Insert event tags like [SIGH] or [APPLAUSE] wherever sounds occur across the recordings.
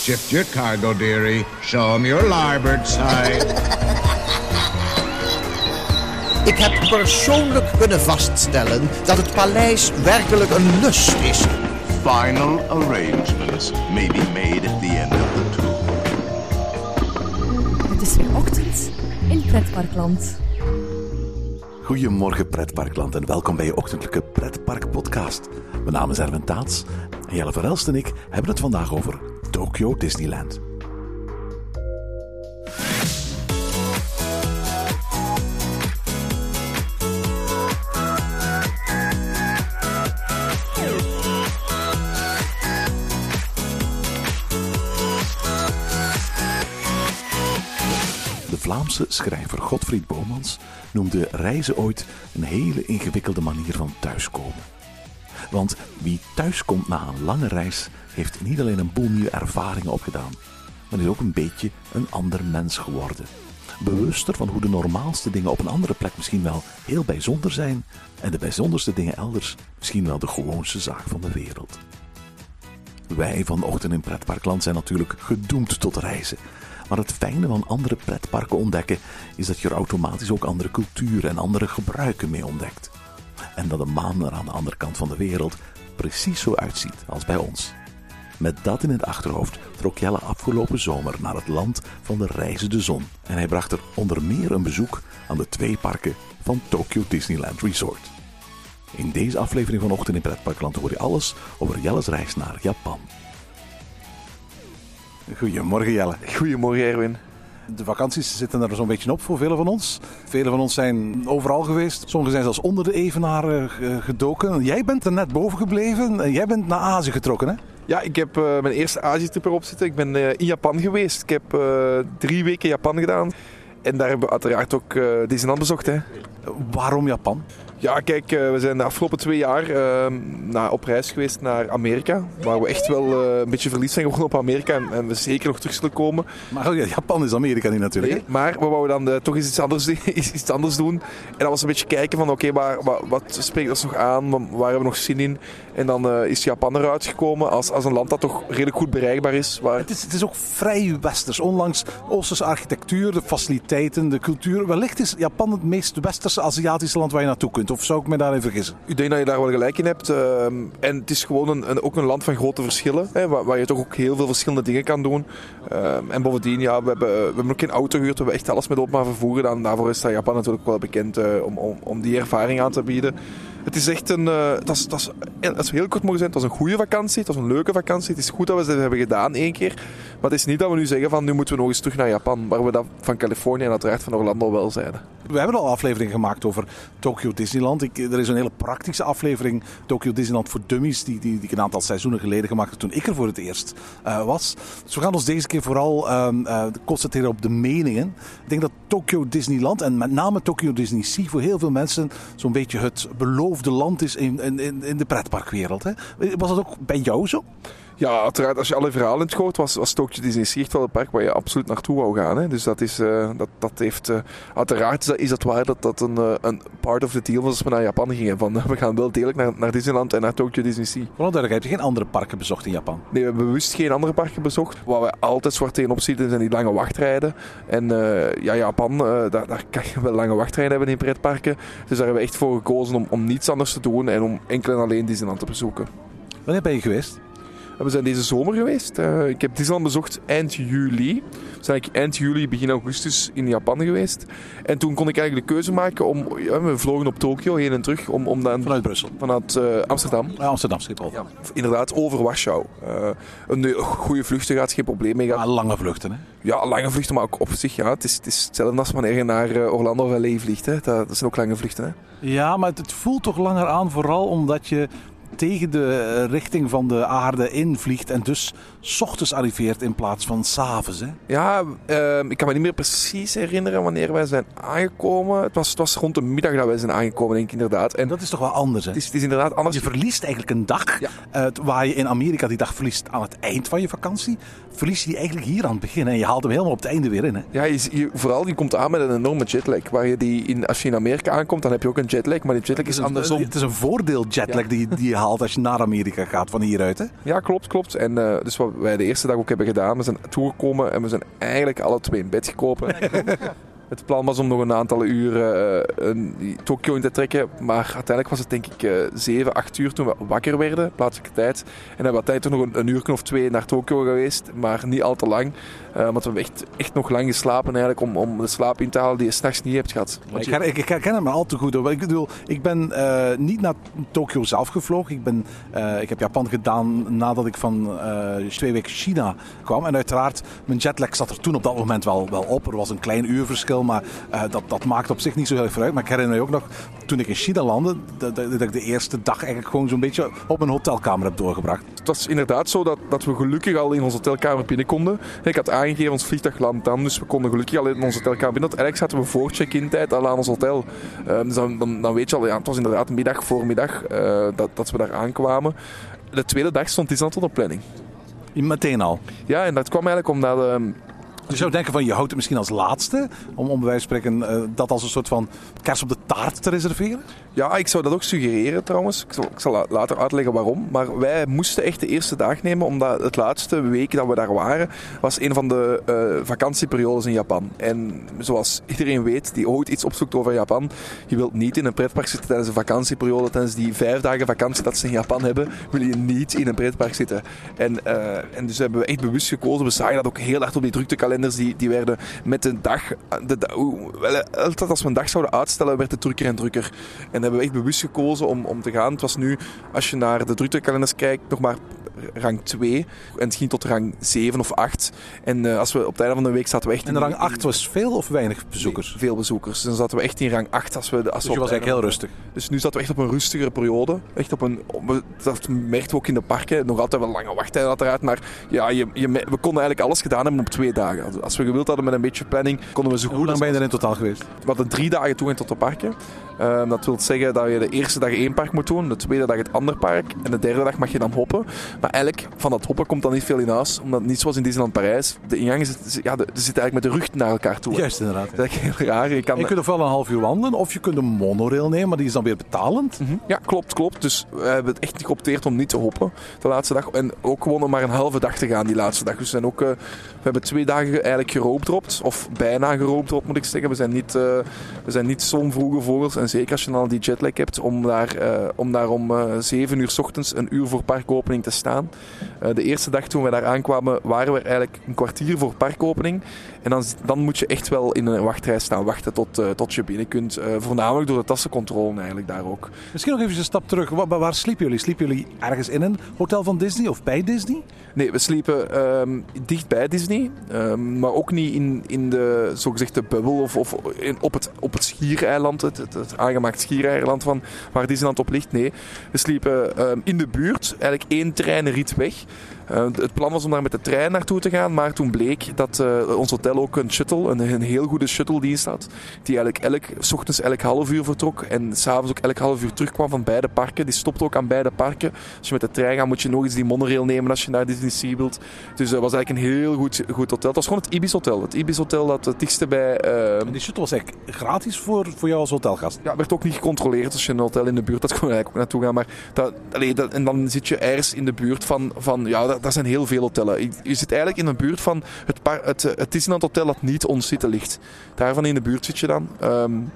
Shift your cargo, dearie. Show 'em your larboard side. Ik heb persoonlijk kunnen vaststellen dat het paleis werkelijk een lust is. Final arrangements may be made at the end of the tour. Het is weer ochtend in Pretparkland. Goedemorgen pretparkland en welkom bij je ochtendelijke pretpark podcast. Mijn naam is Erwin Taats en Jelle Verelst en ik hebben het vandaag over Tokyo Disneyland. De Vlaamse schrijver Godfried Bomans noemde reizen ooit een hele ingewikkelde manier van thuiskomen. Want wie thuiskomt na een lange reis, heeft niet alleen een boel nieuwe ervaringen opgedaan, maar is ook een beetje een ander mens geworden. Bewuster van hoe de normaalste dingen op een andere plek misschien wel heel bijzonder zijn en de bijzonderste dingen elders misschien wel de gewoonste zaak van de wereld. Wij van Ochtend in Pretparkland zijn natuurlijk gedoemd tot reizen. Maar het fijne van andere pretparken ontdekken is dat je er automatisch ook andere culturen en andere gebruiken mee ontdekt. En dat een maan er aan de andere kant van de wereld precies zo uitziet als bij ons. Met dat in het achterhoofd trok Jelle afgelopen zomer naar het land van de reizende zon. En hij bracht er onder meer een bezoek aan de twee parken van Tokyo Disneyland Resort. In deze aflevering van Ochtend in Pretparkland hoor je alles over Jelle's reis naar Japan. Goedemorgen Jelle. Goedemorgen Erwin. De vakanties zitten er zo'n beetje op voor velen van ons. Velen van ons zijn overal geweest. Sommigen zijn zelfs onder de evenaar eh, gedoken. Jij bent er net boven gebleven en jij bent naar Azië getrokken hè? Ja, ik heb uh, mijn eerste Azië-trip erop zitten. Ik ben uh, in Japan geweest. Ik heb uh, drie weken Japan gedaan. En daar hebben we uiteraard ook Disneyland bezocht. Hè. Waarom Japan? Ja, kijk, we zijn de afgelopen twee jaar uh, op reis geweest naar Amerika. Waar we echt wel uh, een beetje verliefd zijn geworden op Amerika. En, en, we zeker nog terug zullen komen. Maar oh ja, Japan is Amerika niet natuurlijk. Nee, maar we wouden dan uh, toch eens iets anders, [LAUGHS] iets anders doen. En dat was een beetje kijken van oké, okay, wat, wat spreekt ons nog aan? Waar hebben we nog zin in? En dan is Japan eruit gekomen als, als een land dat toch redelijk goed bereikbaar is. Waar... Het, is het is ook vrij westers. Onlangs Oosterse architectuur, de faciliteiten, de cultuur. Wellicht is Japan het meest westerse Aziatische land waar je naartoe kunt. Of zou ik me daarin vergissen? Ik denk dat je daar wel gelijk in hebt. Uh, en het is gewoon een, een, ook een land van grote verschillen. Hè, waar, waar, je toch ook heel veel verschillende dingen kan doen. Uh, en bovendien, ja, we hebben, we hebben ook geen auto gehuurd. We hebben echt alles met openbaar vervoer gedaan. Daarvoor is Japan natuurlijk wel bekend uh, om, om, om die ervaring aan te bieden. Het is echt een. Dat is, dat is, als we heel kort mogen zijn, het was een goede vakantie. Het was een leuke vakantie. Het is goed dat we het hebben gedaan één keer. Maar het is niet dat we nu zeggen van nu moeten we nog eens terug naar Japan. Waar we dat van Californië en uiteraard van Orlando wel zeiden. We hebben al afleveringen gemaakt over Tokyo Disneyland. Ik, er is een hele praktische aflevering, Tokyo Disneyland voor Dummies, die, die, die ik een aantal seizoenen geleden gemaakt heb toen ik er voor het eerst uh, was. Dus we gaan ons deze keer vooral uh, uh, concentreren op de meningen. Ik denk dat Tokyo Disneyland en met name Tokyo Disney Sea voor heel veel mensen zo'n beetje het beloofde land is in, in, in de pretparkwereld. Hè? Was dat ook bij jou zo? Ja, uiteraard. Als je alle verhalen gooit, was, was Tokyo Disney Sea echt wel een park waar je absoluut naartoe wou gaan. Hè. Dus dat, is, uh, dat, dat heeft... Uh, uiteraard is dat, is dat waar dat dat een, uh, een part of the deal was als we naar Japan gingen. Van, [LAUGHS] we gaan wel degelijk naar, naar Disneyland en naar Tokyo Disney Sea. Vooral heb je geen andere parken bezocht in Japan? Nee, we hebben bewust geen andere parken bezocht. Waar we altijd zwart tegenop zitten zijn die lange wachtrijden. En ja, Japan, daar, daar kan je wel lange wachtrijden hebben in pretparken. Dus daar hebben we echt voor gekozen om, om niets anders te doen en om enkel en alleen Disneyland te bezoeken. Wanneer ben je geweest? We zijn deze zomer geweest. Uh, ik heb Disneyland bezocht eind juli. We zijn eind juli, begin augustus in Japan geweest. En toen kon ik eigenlijk de keuze maken om... Ja, we vlogen op Tokio heen en terug. Om, om dan, vanuit Brussel? Vanuit uh, Amsterdam. Ja, Amsterdam, Schiphol. Ja, inderdaad, over Warschau. Uh, een goede vluchten gaat, geen probleem mee. Gaat. lange vluchten, hè? Ja, lange vluchten, maar ook op zich, ja. Het is, het is hetzelfde als wanneer je naar Orlando of LA vliegt, hè. Dat, dat zijn ook lange vluchten, hè. Ja, maar het voelt toch langer aan, vooral omdat je tegen de richting van de aarde invliegt en dus s ochtends arriveert in plaats van s'avonds. Ja, uh, ik kan me niet meer precies herinneren wanneer wij zijn aangekomen. Het was, het was rond de middag dat wij zijn aangekomen, denk ik inderdaad. En dat is toch wel anders, hè? Het is, het is inderdaad anders. Je verliest eigenlijk een dag, ja. uh, waar je in Amerika die dag verliest aan het eind van je vakantie. Verlies je die eigenlijk hier aan het begin en je haalt hem helemaal op het einde weer in. Hè? Ja, je, je, vooral je komt aan met een enorme jetlag. Waar je die in, als je in Amerika aankomt, dan heb je ook een jetlag, maar die jetlag is, is andersom. Het is een voordeel jetlag ja. die, die je haalt. Als je naar Amerika gaat van hieruit. Hè? Ja, klopt, klopt. En uh, dus wat wij de eerste dag ook hebben gedaan, we zijn toegekomen en we zijn eigenlijk alle twee in bed gekropen. [LAUGHS] Het plan was om nog een aantal uren uh, Tokio in te trekken. Maar uiteindelijk was het denk ik uh, 7, 8 uur toen we wakker werden, plaatselijke tijd. En hebben we tijd nog een, een uur of twee naar Tokio geweest. Maar niet al te lang. Uh, want we hebben echt, echt nog lang geslapen eigenlijk om, om de slaap in te halen die je s'nachts niet hebt gehad. Ik, je... ik, ik, herken hem al te goed. Ik bedoel, ik ben uh, niet naar Tokio zelf gevlogen. Ik, ben, uh, ik heb Japan gedaan nadat ik van twee weken China kwam. En uiteraard, mijn jetlag zat er toen op dat moment wel, wel op. Er was een klein uurverschil, maar dat, dat maakt op zich niet zo heel veel uit. Maar ik herinner me ook nog, toen ik in China landde, dat, dat ik de eerste dag eigenlijk gewoon zo'n beetje op mijn hotelkamer heb doorgebracht. Het was inderdaad zo dat, dat we gelukkig al in onze hotelkamer binnen konden. Ik had aangegeven, ons vliegtuig landt dan, dus we konden gelukkig al in onze hotelkamer binnen. Eigenlijk zaten we voor check-in tijd al aan ons hotel. Uh, dus dan, dan, dan, weet je al, ja, het was inderdaad middag, voormiddag uh, dat, dat we daar aankwamen. De tweede dag stond Disneyland op de planning. Meteen al? Ja, en dat kwam eigenlijk omdat... Je zou denken van je houdt het misschien als laatste, om, om bij spreken uh, dat als een soort van kers op de taart te reserveren? Ja, ik zou dat ook suggereren trouwens. Ik zal, later uitleggen waarom. Maar wij moesten echt de eerste dag nemen, omdat het laatste week dat we daar waren, was een van de uh, vakantieperiodes in Japan. En zoals iedereen weet die ooit iets opzoekt over Japan, je wilt niet in een pretpark zitten tijdens een vakantieperiode. Tijdens die vijf dagen vakantie dat ze in Japan hebben, wil je niet in een pretpark zitten. En, uh, en dus hebben we echt bewust gekozen. We zagen dat ook heel hard op die Die, die werden met de dag, de, altijd als we een dag zouden uitstellen, werd het drukker en drukker. En hebben we echt bewust gekozen om, om te gaan. Het was nu, als je naar de druktekalenders kijkt, nog maar rang 2. En misschien tot rang 7 of 8. En uh, als we op het einde van de week zaten we echt En rang 8 was veel of weinig bezoekers? Nee, veel bezoekers. Dan zaten we echt in rang 8. Als we, als dus je was eigenlijk heel rustig? Dus nu zaten we echt op een rustigere periode. Echt op een, dat merkten we ook in de parken. Nog altijd wel lange wachttijden uiteraard. Maar ja, je, je, we konden eigenlijk alles gedaan hebben op twee dagen. Als we gewild hadden met een beetje planning, konden we zo goed... Hoe lang ben je er in totaal geweest? We hadden drie dagen toegang tot de parken. Uh, dat wil zeggen dat je de eerste dag één park moet doen, de tweede dag het andere park en de derde dag mag je dan hoppen. Maar eigenlijk van dat hoppen komt dan niet veel in huis, omdat niet zoals in Disneyland Parijs. De ingang zit, ja, de, zit eigenlijk met de rug naar elkaar toe. Juist inderdaad. Dat is eigenlijk heel raar. Je, kan je kunt ofwel een half uur wandelen of je kunt een monorail nemen, maar die is dan weer betalend. Mm -hmm. Ja, klopt, klopt. Dus we hebben het echt geopteerd om niet te hoppen de laatste dag. En ook gewoon om maar een halve dag te gaan die laatste dag. Dus we, zijn ook, uh, we hebben twee dagen eigenlijk geroopdropt, of bijna geroopdropt moet ik zeggen. We zijn niet, uh, we zijn niet zo'n vroege vogels en zeker als je dan al die jetlag hebt om daar, uh, om, daar om uh, 7 uur s ochtends een uur voor parkopening te staan. De eerste dag toen we daar aankwamen waren we eigenlijk een kwartier voor parkopening. En dan, dan moet je echt wel in een wachtrij staan wachten tot, tot je binnen kunt. Voornamelijk door de tassencontrole eigenlijk daar ook. Misschien nog even een stap terug. Waar, waar sliepen jullie? Sliepen jullie ergens in een hotel van Disney of bij Disney? Nee, we sliepen um, dicht bij Disney. Um, maar ook niet in, in de zogezegde bubbel of, of op, het, op het schiereiland. Het, het, het aangemaakt schiereiland van waar Disneyland op ligt. Nee, we sliepen um, in de buurt. Eigenlijk één treinrit weg. Uh, het plan was om daar met de trein naartoe te gaan, maar toen bleek dat uh, ons hotel ook een shuttle, een, een heel goede shuttle-dienst had, die eigenlijk elk, s ochtends elk half uur vertrok en s'avonds ook elk half uur terugkwam van beide parken. Die stopt ook aan beide parken. Als je met de trein gaat, moet je nog eens die monorail nemen als je naar Disney Sea wilt. Dus dat was eigenlijk een heel goed, goed hotel. Het was gewoon het Ibis Hotel. Het Ibis Hotel dat het dichtste bij... Uh... En die shuttle was eigenlijk gratis voor, voor jou als hotelgast? Ja, werd ook niet gecontroleerd als je een hotel in de buurt had, [LAUGHS] kon je eigenlijk ook naartoe gaan. Maar dat, allee, dat, en dan zit je ergens in de buurt van, van ja, dat, dat zijn heel veel hotellen. Je zit eigenlijk in de buurt van het, par, het, het Disneyland Hotel dat niet ons zitten ligt. Daarvan in de buurt zit je dan. Um,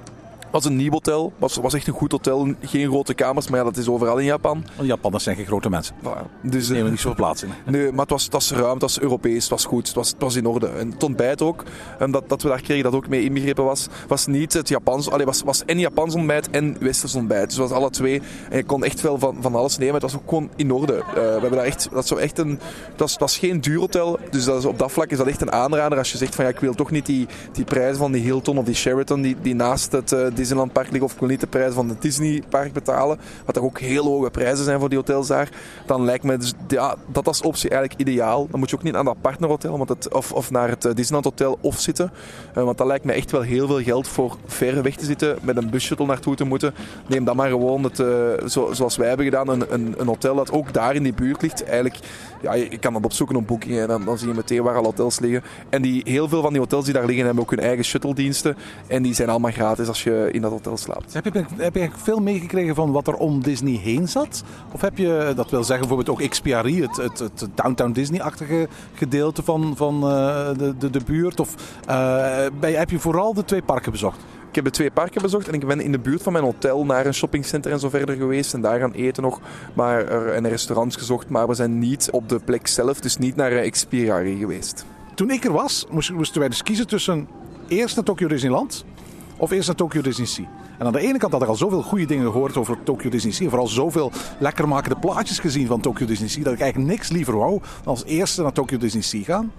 was een nieuw hotel. Was, was echt een goed hotel. Geen grote kamers, maar ja, dat is overal in Japan. Japanners zijn geen grote mensen. Voilà. Dus, nemen niet zoveel plaats in. Nee, maar het was, het was ruim, het was Europees, het was goed, het was, het was in orde. En het ontbijt ook, en dat, dat we daar kregen, dat ook mee inbegrepen was, was niet het Japans, allee, was, was en Japans ontbijt en Westers ontbijt. Dus het was alle twee. En je kon echt wel van, van alles nemen. Het was ook gewoon in orde. Uh, we hebben daar echt, dat, zo echt een, dat was, het was geen duur hotel, dus dat is, op dat vlak is dat echt een aanrader als je zegt van ja, ik wil toch niet die, die prijzen van die Hilton of die Sheraton die, die naast het uh, Liggen of wil niet de prijs van het Disneypark betalen, wat er ook heel hoge prijzen zijn voor die hotels daar, dan lijkt me dus, ja, dat als optie eigenlijk ideaal. Dan moet je ook niet aan dat partnerhotel want het, of, of naar het Disneyland Hotel of zitten. Uh, want dat lijkt me echt wel heel veel geld voor ver weg te zitten, met een busshuttle naartoe te moeten. Neem dan maar gewoon, het, zo, zoals wij hebben gedaan, een, een, een, hotel dat ook daar in die buurt ligt. Eigenlijk, ja, je, kan dat opzoeken op boekingen en dan, dan zie je meteen waar al hotels liggen. En die, heel veel van die hotels die daar liggen hebben ook hun eigen shuttle diensten. En die zijn allemaal gratis als je in dat hotel slaapt. Heb je, heb je veel meegekregen van wat er om Disney heen zat? Of heb je, dat wil zeggen bijvoorbeeld ook het, het, het Downtown Disney-achtige gedeelte van, van eh, de, de, de buurt? Of eh, bij, heb je vooral de twee parken bezocht? Ik heb de twee parken bezocht en ik ben in de buurt van mijn hotel naar een shoppingcenter en zo verder geweest. En daar gaan eten nog maar, er- restaurants gezocht. Maar we zijn niet op de plek zelf, dus niet naar eh, Xpirari geweest. Toen ik er was, moest- moesten wij dus kiezen tussen eerst naar Tokyo Disneyland of eerst naar Tokyo Disney Sea. En aan de ene kant had ik al zoveel goede dingen gehoord over Tokyo Disney Sea. En vooral zoveel lekkermakende plaatjes gezien van Tokyo Disney Sea. Dat ik eigenlijk niks liever wou dan als eerste naar Tokyo Disney Sea gaan.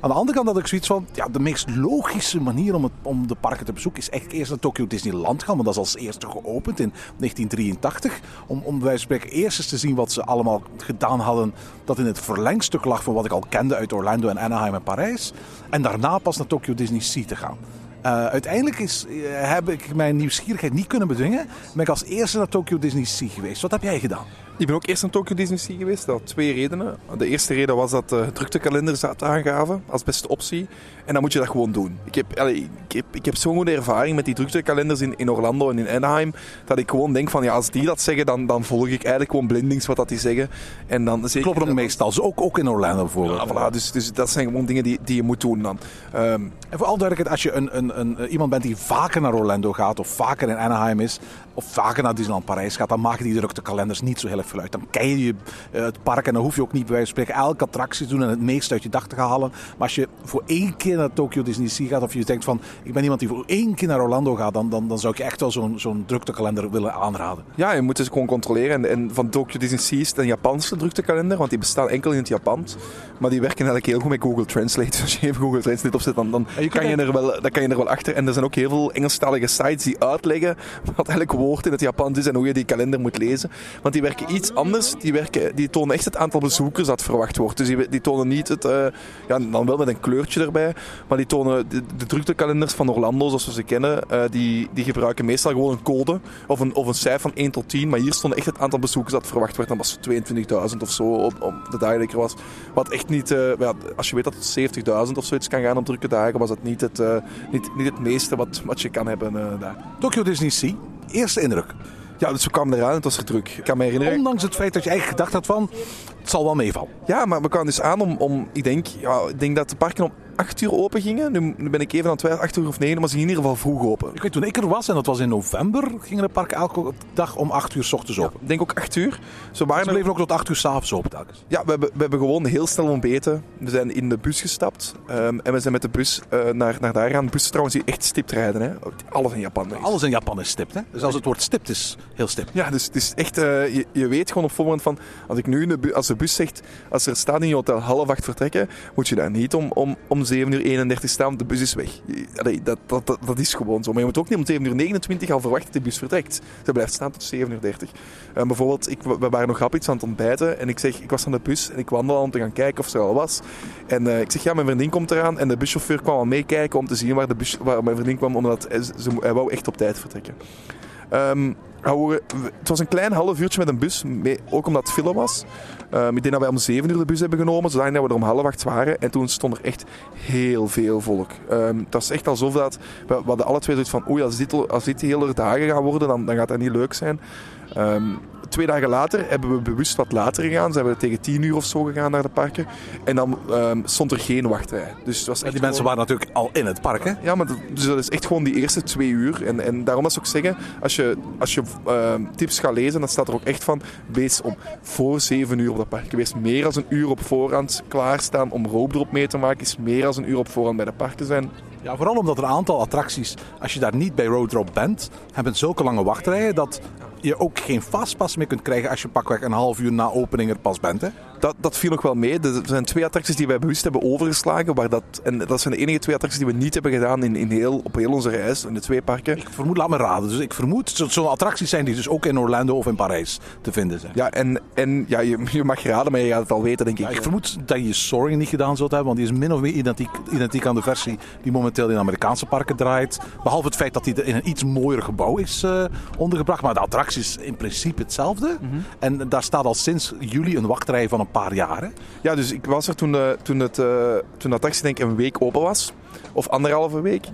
Aan de andere kant had ik zoiets van, ja, de meest logische manier om, het, om de parken te bezoeken is eigenlijk eerst naar Tokyo Disneyland gaan. Want dat is als eerste geopend in 1983. Om, om van spreken eerst eens te zien wat ze allemaal gedaan hadden. Dat in het verlengstuk lag van wat ik al kende uit Orlando en Anaheim en Parijs. En daarna pas naar Tokyo Disney Sea te gaan. Eh, uiteindelijk is, eh, heb ik mijn nieuwsgierigheid niet kunnen bedwingen. Ben ik als eerste naar Tokyo Disney Sea geweest. Wat heb jij gedaan? Ik ben ook eerst naar Tokyo Disney Sea geweest. Dat had twee redenen. De eerste reden was dat de druktekalender zat aangaven als beste optie. En dan moet je dat gewoon doen. Ik heb, allee, ik heb, ik heb zo'n goede ervaring met die druktekalenders in, in Orlando en in Anaheim. Dat ik gewoon denk van ja, als die dat zeggen, dan, dan volg ik eigenlijk gewoon blindings wat dat die zeggen. En dan zeker, Kloppen ook meestal. Ook, ook in Orlando bijvoorbeeld. Ja, voilà, dus, dus dat zijn gewoon dingen die, die je moet doen dan. Ehm, En voor alle duidelijkheid, als je een, een, een, iemand bent die vaker naar Orlando gaat, of vaker in Anaheim is, of vaker naar Disneyland Parijs gaat, dan maken die drukte kalenders niet zo heel erg veel uit. Dan ken je eh, het park en dan hoef je ook niet bij wijze van spreken elke attractie te doen en het meeste uit je dag te gaan halen. Maar als je voor één keer naar Tokyo Disney Sea gaat, of je denkt van, ik ben iemand die voor één keer naar Orlando gaat, dan, dan, dan zou ik je echt wel zo'n zo'n druktekalender willen aanraden. Ja, je moet dus gewoon controleren. En, en van Tokyo Disney Sea is het een Japanse druktekalender, want die bestaan enkel in het Japans. Maar die werken eigenlijk heel goed met Google Translate. Dus [LAUGHS] als je even Google Translate opzet, dan, dan, je kan, je er wel, dan kan je er wel achter. En er zijn ook heel veel Engelstalige sites die uitleggen wat elk in het Japans is en hoe je die kalender moet lezen. Want die werken iets anders. Die, werken, die tonen echt het aantal bezoekers dat verwacht wordt. Dus die, die tonen niet het, eh, ja, dan wel met een kleurtje erbij, maar die tonen de, de druktekalenders van Orlando, zoals we ze kennen, eh, die, die gebruiken meestal gewoon een code of een, of een cijfer van 1 tot 10. Maar hier stond echt het aantal bezoekers dat verwacht werd. Dan was het 22.000 of zo op, op de er was. Wat echt niet, eh, ja, als je weet dat het 70.000 of zoiets kan gaan op drukke dagen, was dat niet het, niet, niet het meeste wat, wat je kan hebben daar. Tokyo Disney Sea, eerste indruk. Ja, dus kwamen eraan en het was druk. Ik kan me herinneren. Ondanks het feit dat je eigenlijk gedacht had van, het zal wel meevallen. Ja, maar we kwamen dus aan om, om ik, denk, ja, ik denk dat de parken om 8 uur open gingen. Nu, nu ben ik even aan het twijfelen, 8 uur of 9, maar ze gingen in ieder geval vroeg open. Ik weet toen ik er was, en dat was in november, gingen de parken elke dag om 8 uur s ochtends open. Ik denk ook 8 uur. Zo waren Ze er bleven ook tot 8 uur s'avonds open telkens. Ja, we hebben, we hebben gewoon heel snel ontbeten. We zijn in de bus gestapt ehm, en we zijn met de bus eh, naar, naar daar gaan. De bus trouwens die echt stipt rijden. Hè. Alles in Japan. is. Alles in Japan is stipt, hè? Dus als het woord stipt is, heel stipt. Ja, dus het is echt, eh, je, je weet gewoon op voorhand van, als ik nu in de bu- als de bus zegt, als er staat in je hotel half acht vertrekken, moet je daar niet om, om, om 7 uur 31 staan, want de bus is weg. Dat, dat, dat, dat is gewoon zo. Maar je moet ook niet om 7 uur 29 al verwachten dat de bus vertrekt. Ze blijft staan tot 7 uur 30. Eh, bijvoorbeeld, ik, we waren nog grap iets aan het ontbijten en ik zeg, ik was aan de bus en ik wandelde om te gaan kijken of ze er al was. En eh, ik zeg, ja, mijn vriendin komt eraan en de buschauffeur kwam al meekijken om te zien waar, de bus, waar mijn vriendin kwam, omdat ze, hij wou echt op tijd vertrekken. Ehm, het was een klein half uurtje met een bus, ook omdat het file was. Ehm, ik denk dat wij om zeven uur de bus hebben genomen, zodat we er om half acht waren. En toen stond er echt heel veel volk. Ehm het was echt al zoveel dat we, we hadden alle twee zoiets van, oei, als dit, al- als dit hele dagen gaan worden, dan, dan gaat dat niet leuk zijn. Ehm, twee dagen later hebben we bewust wat later gegaan. Zijn we tegen tien uur of zo gegaan naar de parken. En dan ehm, stond er geen wachtrij. Dus het was echt die mensen waren natuurlijk al in het park, hè? ja, maar dat, dus dat is echt gewoon die eerste twee uur. En, en daarom dat ze ook zeggen, als je, als je tips gaat lezen, dan staat er ook echt van, wees om voor zeven uur op dat park. Wees meer dan een uur op voorhand klaarstaan om roopdrop mee te maken. Is meer dan een uur op voorhand bij de parken zijn. Ja, vooral omdat een aantal attracties, als je daar niet bij Road bent, hebben zulke lange wachtrijen dat je ook geen fastpass meer kunt krijgen als je pakweg een half uur na opening er pas bent, hè? Dat, dat viel nog wel mee. Er zijn twee attracties die wij bewust hebben overgeslagen. Waar dat, en dat zijn de enige twee attracties die we niet hebben gedaan in, in heel, op heel onze reis. In de twee parken. Ik vermoed, laat me raden. Dus ik vermoed, zo- zo'n attracties zijn die dus ook in Orlando of in Parijs te vinden zijn. Ja, en, en ja, je, je mag raden, maar je gaat het al weten, denk ik. Ja, ik vermoed dat je Soaring niet gedaan zult hebben, want die is min of meer identiek, identiek aan de versie die momenteel in Amerikaanse parken draait. Behalve het feit dat die in een iets mooier gebouw is eh, ondergebracht. Maar de attractie is in principe hetzelfde. En daar staat al sinds juli een wachtrij van een paar jaar. Hè? Ja, dus ik was er toen, eh, toen, het, eh, toen de attractie denk ik een week open was. Of anderhalve week.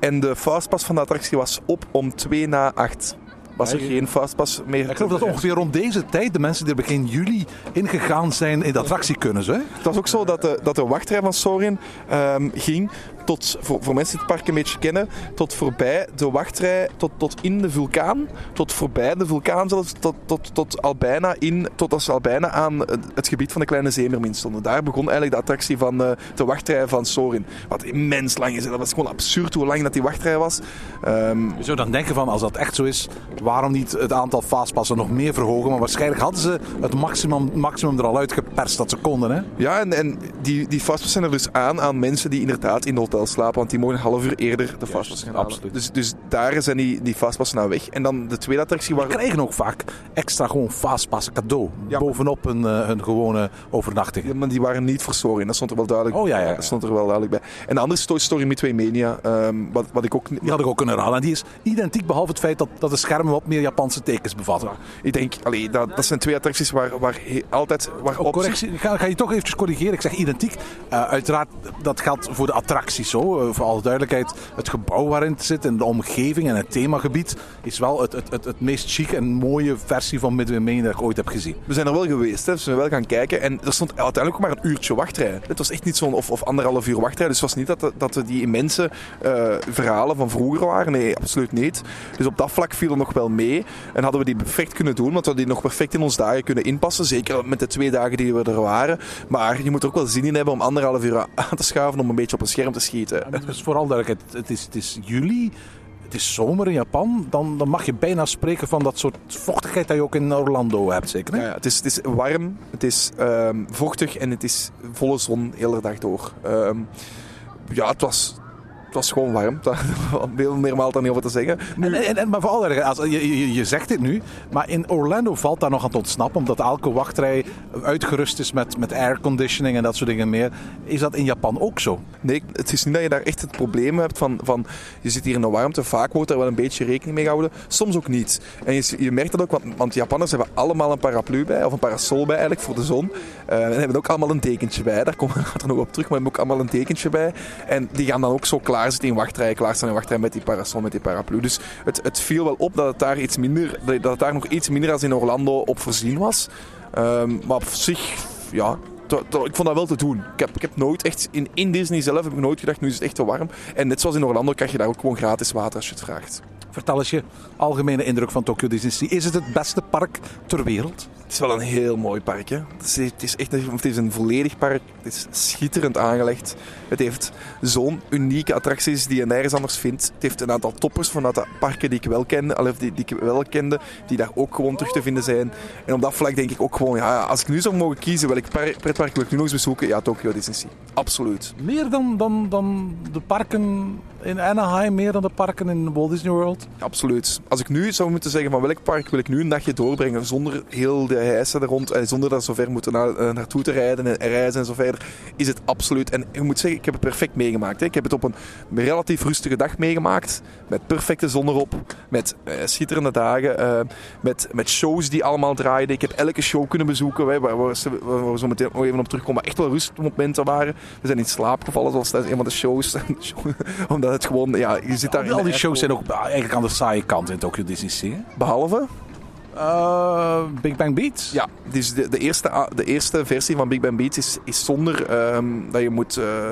En de fastpass van de attractie was op om 2 na 8. Was er je- geen fastpass meer. Ik geloof dat ongeveer rond deze tijd de mensen die er begin juli ingegaan zijn in de attractie kunnen. Ze? Het was ook zo dat de, dat de wachtrij van Sorin ehm, ging tot, voor, voor mensen die het park een beetje kennen, tot voorbij de wachtrij, tot, tot in de vulkaan, tot voorbij de vulkaan zelfs, tot, tot, tot al bijna in, tot als ze al bijna aan het, gebied van de kleine zeemermin stonden. Daar begon eigenlijk de attractie van eh, de wachtrij van Sorin. Wat immens lang is. Dat was gewoon absurd hoe lang dat die wachtrij was. Ehm, Je zou dan denken van, als dat echt zo is, waarom niet het aantal fastpassen nog meer verhogen? Maar waarschijnlijk hadden ze het maximum, maximum er al uitgeperst dat ze konden. Hè? Ja, en, en die, die fastpass zijn er dus aan aan mensen die inderdaad in de hotel slapen, want die mogen een half uur eerder de fastpass gaan halen. absoluut. Dus, dus daar zijn die, die fastpassen nou weg. En dan de tweede attractie waar... krijgen ook vaak extra gewoon fastpassen cadeau. Ja. Bovenop hun, eh, hun gewone overnachting. Ja, maar die waren niet voor Sorin, dat stond er wel duidelijk, Oh, ja, ja, ja. dat stond er wel duidelijk bij. En de andere is Toy Story Midway Mania, ehm, wat, wat ik ook... Die had ik ook kunnen halen. En die is identiek behalve het feit dat, dat de schermen wat meer Japanse tekens bevatten. Ik denk, allee, dat, dat zijn twee attracties waar, waar he- altijd... Waar Oh, op correctie, ga je toch eventjes corrigeren. Ik zeg identiek. Eh, uiteraard, dat geldt voor de attracties zo. Eh, voor alle duidelijkheid, het gebouw waarin het zit en de omgeving en het themagebied is wel het, het, het, het meest chic en mooie versie van Midway Mania dat ik ooit heb gezien. We zijn er wel geweest, hè. dus we zijn wel gaan kijken. En er stond uiteindelijk ook maar een uurtje wachtrij. Het was echt niet zo'n of, of anderhalf uur wachtrij. Dus het was niet dat, dat er die immense eh, verhalen van vroeger waren. Nee, absoluut niet. Dus op dat vlak viel het nog wel mee. En hadden we die perfect kunnen doen, want we hadden die nog perfect in ons dagen kunnen inpassen. Zeker met de twee dagen die we er waren. Maar je moet er ook wel zin in hebben om anderhalf uur aan te schuiven om een beetje op een scherm te schieten. Dus vooral duidelijkheid, het is, het is juli. Het is zomer in Japan, dan, dan mag je bijna spreken van dat soort vochtigheid dat je ook in Orlando hebt, zeker? Hè? Ja, ja, het, is, het is warm, het is ehm, vochtig en het is volle zon de hele dag door. Ehm, ja, het was, het was gewoon warm. [LAUGHS] Daar veel meer maal dan niet over te zeggen. En, en, en- maar vooral, je, je, je zegt dit nu, maar in Orlando valt daar nog aan te ontsnappen, omdat elke wachtrij uitgerust is met, met airconditioning en dat soort dingen meer. Is dat in Japan ook zo? Nee, het is niet dat je daar echt het probleem hebt van, van je zit hier in de warmte. Vaak wordt er wel een beetje rekening mee gehouden, soms ook niet. En je, je merkt dat ook, want, want Japanners hebben allemaal een paraplu bij, of een parasol bij eigenlijk voor de zon. Eh, en hebben ook allemaal een dekentje bij. Daar komen we later nog op terug, maar hebben ook allemaal een dekentje bij. En die gaan dan ook zo klaarzitten in wachtrij, klaarstaan in wachtrij met die parasol, met die paraplu. Dus het, het viel wel op dat het daar iets minder, dat het daar nog iets minder als in Orlando op voorzien was. Ehm, maar op zich, ja, to- to- ik vond dat wel te doen. Ik heb, ik heb nooit echt, in, in Disney zelf heb ik nooit gedacht, nu is het echt te warm. En net zoals in Orlando krijg je daar ook gewoon gratis water als je het vraagt. Vertel eens je algemene indruk van Tokyo Disney. Is het het beste park ter wereld? Het is wel een heel mooi park. Hè? Het, is, het is echt het is een volledig park. Het is schitterend aangelegd. Het heeft zo'n unieke attracties die je nergens anders vindt. Het heeft een aantal toppers vanuit de parken die ik wel ken, of die, die ik wel kende, die daar ook gewoon terug te vinden zijn. En op dat vlak denk ik ook gewoon, ja, als ik nu zou mogen kiezen welk par- pretpark wil ik nu nog eens bezoeken, ja, Tokyo Disney Sea. Absoluut. Meer dan, dan, dan de parken in Anaheim, meer dan de parken in Walt Disney World? Absoluut. Als ik nu zou moeten zeggen van welk park wil ik nu een dagje doorbrengen zonder heel de hijsen er rond, eh, zonder dat zo ver moeten naar, eh, naartoe te rijden en, en reizen en zo verder, is het absoluut. En ik moet zeggen, ik heb het perfect meegemaakt. Hè. Ik heb het op een relatief rustige dag meegemaakt, met perfecte zon erop, met eh, schitterende dagen, eh, met, met shows die allemaal draaiden. Ik heb elke show kunnen bezoeken, hè, waar, waar, we zo meteen nog even op terugkomen, maar echt wel rustmomenten waren. We zijn in slaap gevallen, zoals tijdens een van de shows. [LAUGHS] Omdat het gewoon, ja, je zit daar Al die shows zijn ook eigenlijk aan de saaie kant in Tokyo Disney Sea. Behalve... Eh, Big Bang Beats? Ja, dus de, de, eerste, de eerste versie van Big Bang Beats is, is zonder ehm, dat je moet eh,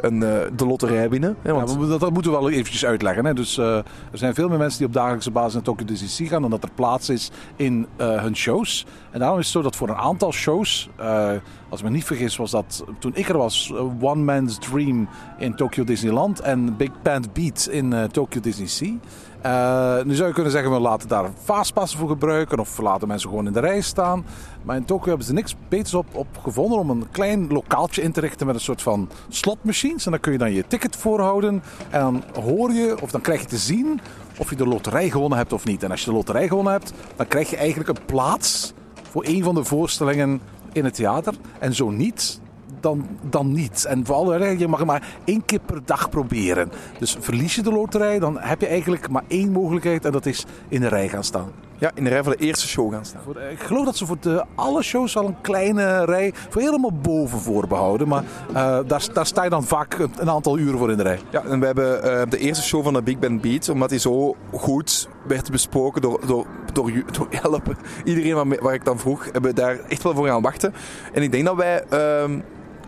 een, eh, de loterij winnen. Hè, want, dat, dat moeten we wel eventjes uitleggen. Hè. Dus, er zijn veel meer mensen die op dagelijkse basis naar Tokyo Disney gaan... dan dat er plaats is in hun shows. En daarom is het zo dat voor een aantal shows... eh, als ik me niet vergis was dat toen ik er was... eh, One Man's Dream in Tokyo Disneyland... en Big Band Beat in eh, Tokyo Disney Sea... Nu zou je kunnen zeggen, we laten daar fastpassen voor gebruiken of laten mensen gewoon in de rij staan. Maar in Tokyo hebben ze niks beters op, op gevonden om een klein lokaaltje in te richten met een soort van slotmachines. En dan kun je dan je ticket voorhouden en dan hoor je of dan krijg je te zien of je de loterij gewonnen hebt of niet. En als je de loterij gewonnen hebt, dan krijg je eigenlijk een plaats voor een van de voorstellingen in het theater. En zo niet, dan, dan niet. En vooral, hè, je mag het maar één keer per dag proberen. Dus verlies je de loterij, dan heb je eigenlijk maar één mogelijkheid en dat is in de rij gaan staan. Ja, in de rij voor de eerste show gaan staan. Voor- Ik geloof dat ze voor de, alle shows al een kleine rij voor helemaal boven voorbehouden. Maar eh, daar, daar sta je dan vaak een, een aantal uren voor in de rij. Ja, en we hebben eh, de eerste show van de Big Band Beat, omdat die zo goed werd besproken door, door, door, Elp. Iedereen waar, waar ik dan vroeg, hebben we daar echt wel voor gaan wachten. En ik denk dat wij... ehm,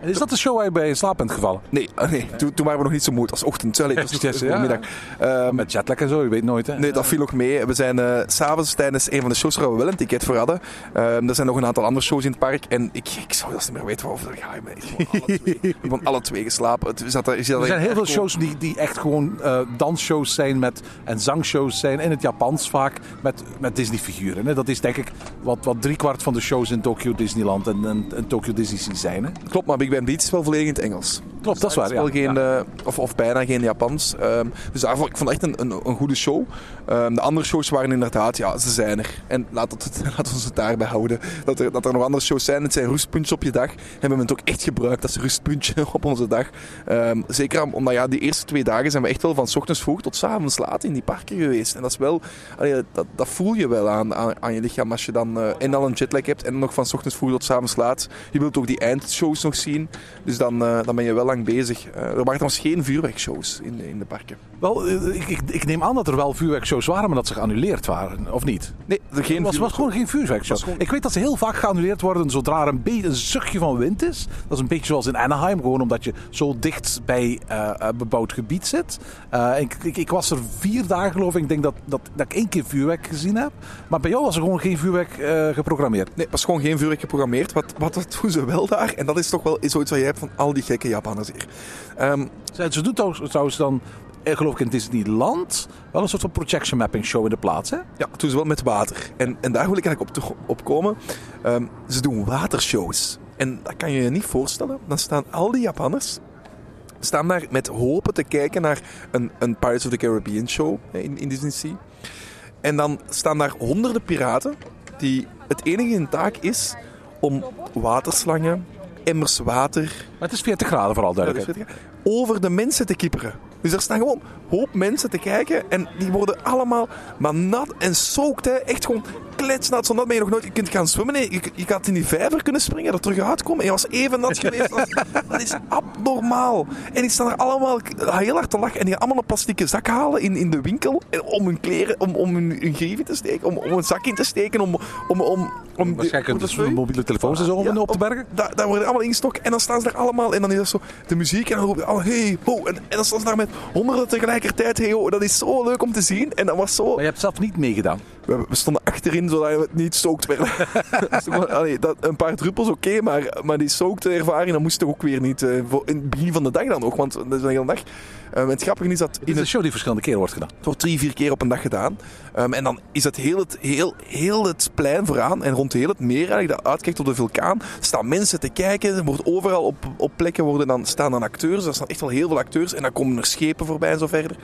Is dat de show waar je bij in slaap bent gevallen? nee, ah, nee toen, toen waren we nog niet zo moe. Het was ochtend. Allee, het was [LAUGHS] Yes, nog ja. middag. Ehm, Met jetlag en zo, je weet nooit hè? Nee, dat viel ook mee. We zijn s s'avonds tijdens een van de shows waar we wel een ticket voor hadden. Ehm, er zijn nog een aantal andere shows in het park. En ik, ik zou zelfs niet meer weten waarover het gaat. Ik alle twee- ik heb gewoon alle twee geslapen. Het zat er, Er zijn heel veel shows die, die echt gewoon eh, dansshows zijn met, en zangshows zijn. In het Japans vaak met, met Disney-figuren. Dat is denk ik wat, wat driekwart van de shows in Tokyo Disneyland en, en, en Tokyo Disney zijn. Hè? Klopt, maar Big Beat is wel volledig in het Engels. Klopt, dat is waar. Ja. geen, Ja. eh, of, of bijna geen Japans. Ehm, dus daarvoor, ik vond het echt een, een, een goede show. Ehm, de andere shows waren inderdaad, ja, ze zijn er. En laat, het, [LAUGHS] laat ons het daarbij houden. Dat er, dat er nog andere shows zijn. Het zijn rustpuntjes op je dag. Hebben we het ook echt gebruikt als rustpuntje [LAUGHS] op onze dag. Ehm, zeker om- omdat ja, die eerste twee dagen zijn we echt wel van 's ochtends vroeg tot 's avonds laat in die parken geweest. En dat is wel, allee, dat, dat voel je wel aan, aan, aan je lichaam als je dan eh, en al een jetlag hebt en nog van 's ochtends vroeg tot 's avonds laat. Je wilt ook die eindshows nog zien. Dus dan, eh, dan ben je wel lang bezig. Eh, er waren trouwens geen vuurwerkshows in, de- in de parken. Wel, eh, ik, ik, ik neem aan dat er wel vuurwerkshows waren, maar dat ze geannuleerd waren, of niet? Nee, er geen was, was gewoon geen vuurwerkshow. Gewoon- Ik weet dat ze heel vaak geannuleerd worden zodra er een, beetje, een zuchtje van wind is. Dat is een beetje zoals in Anaheim, gewoon omdat je zo dicht bij eh, bebouwd gebied zit. Ik, ik, ik was er vier dagen geloof ik. Ik denk dat, dat, dat ik één keer vuurwerk gezien heb. Maar bij jou was er gewoon geen vuurwerk geprogrammeerd. Nee, was gewoon geen vuurwerk geprogrammeerd. Wat, wat, wat doen ze wel daar? En dat is toch wel zoiets wat je hebt van al die gekke Japanners Ehm, Ze, doen trouwens, dan, eh, geloof ik in Disneyland, wel een soort van projection mapping show in de plaats. Hè? ja, dat doen ze wel met water. En, en daar wil ik eigenlijk op, op komen. Ehm, ze doen watershows. En dat kan je je niet voorstellen. Dan staan al die Japanners staan daar met hopen te kijken naar een, een Pirates of the Caribbean show in, in Disney Sea. En dan staan daar honderden piraten die het enige in taak is om waterslangen, emmers water, Maar het is 40 graden vooral duidelijk. over de mensen te kipperen. Dus er staan gewoon een hoop mensen te kijken en die worden allemaal maar nat en soakt. Hè. Echt gewoon kletsnat, nat ben je nog nooit. Je kunt gaan zwemmen, nee, je, je gaat in die vijver kunnen springen, er terug uitkomen en je was even nat geweest. Dat, dat is abnormaal. En die staan er allemaal heel hard te lachen en die gaan allemaal een plastieke zak halen in, in de winkel en om hun kleren, om, om hun, hun grieven te steken, om, om een zak in te steken, om... om, om, om Waarschijnlijk dat mobiele telefoons en zo om ja, op te bergen. Daar, daar worden allemaal ingestoken en dan staan ze daar allemaal en dan is dat zo de muziek en dan roepen ze al hey ho en, en dan staan ze daar met honderden tegelijkertijd hey ho dat is zo leuk om te zien en dat was zo Maar je hebt zelf niet meegedaan. We, stonden achterin zodat we niet stookt werden. [LAUGHS] Dat, een paar druppels oké maar, maar die soakte ervaring dat moest toch ook weer niet voor, in het begin van de dag dan nog want dat is een hele dag Eh, en het grappige is dat Het in is een het show die verschillende keren wordt gedaan. het wordt drie, vier keer op een dag gedaan. Ehm, en dan is het heel, het heel, heel het plein vooraan en rond heel het meer, eigenlijk, dat uitkijkt op de vulkaan, staan mensen te kijken. Er wordt overal op, op plekken worden dan, staan dan acteurs. Er staan echt wel heel veel acteurs. En dan komen er schepen voorbij en zo verder.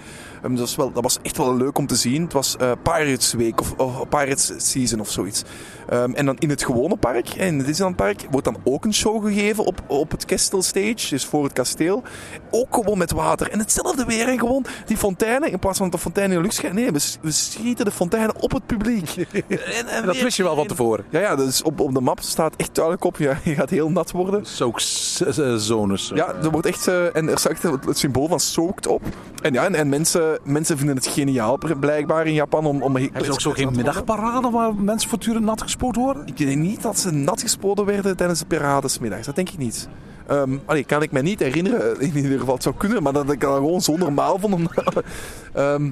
Ehm, dat, is wel, dat was echt wel leuk om te zien. Het was eh, Pirates Week of, of Pirates Season of zoiets. Ehm, en dan in het gewone park, in het Disneyland Park, wordt dan ook een show gegeven op, op het Castle Stage, dus voor het kasteel. Ook gewoon met water. En hetzelfde weer, en gewoon die fonteinen, in plaats van dat de fonteinen in de lucht schieten, nee, we, schieten de fonteinen op het publiek. [LAUGHS] en, en Dat wist je wel van tevoren. Ja, ja, dus op, op de map staat echt duidelijk op, ja, [LAUGHS] je gaat heel nat worden. Soak-zones. Ja, er wordt echt, eh, en er staat echt het, het symbool van soaked op. En ja, en, en mensen, mensen vinden het geniaal blijkbaar in Japan om... om Hebben ze ook zo geen middagparade waar mensen voortdurend nat gespoten worden? Ik denk niet dat ze nat gespoten werden tijdens de Piratensmiddags. Dat denk ik niet. Allee, kan ik me niet herinneren. In ieder geval, het zou kunnen, maar dat ik dat gewoon zo normaal vond. [LAUGHS] Ehm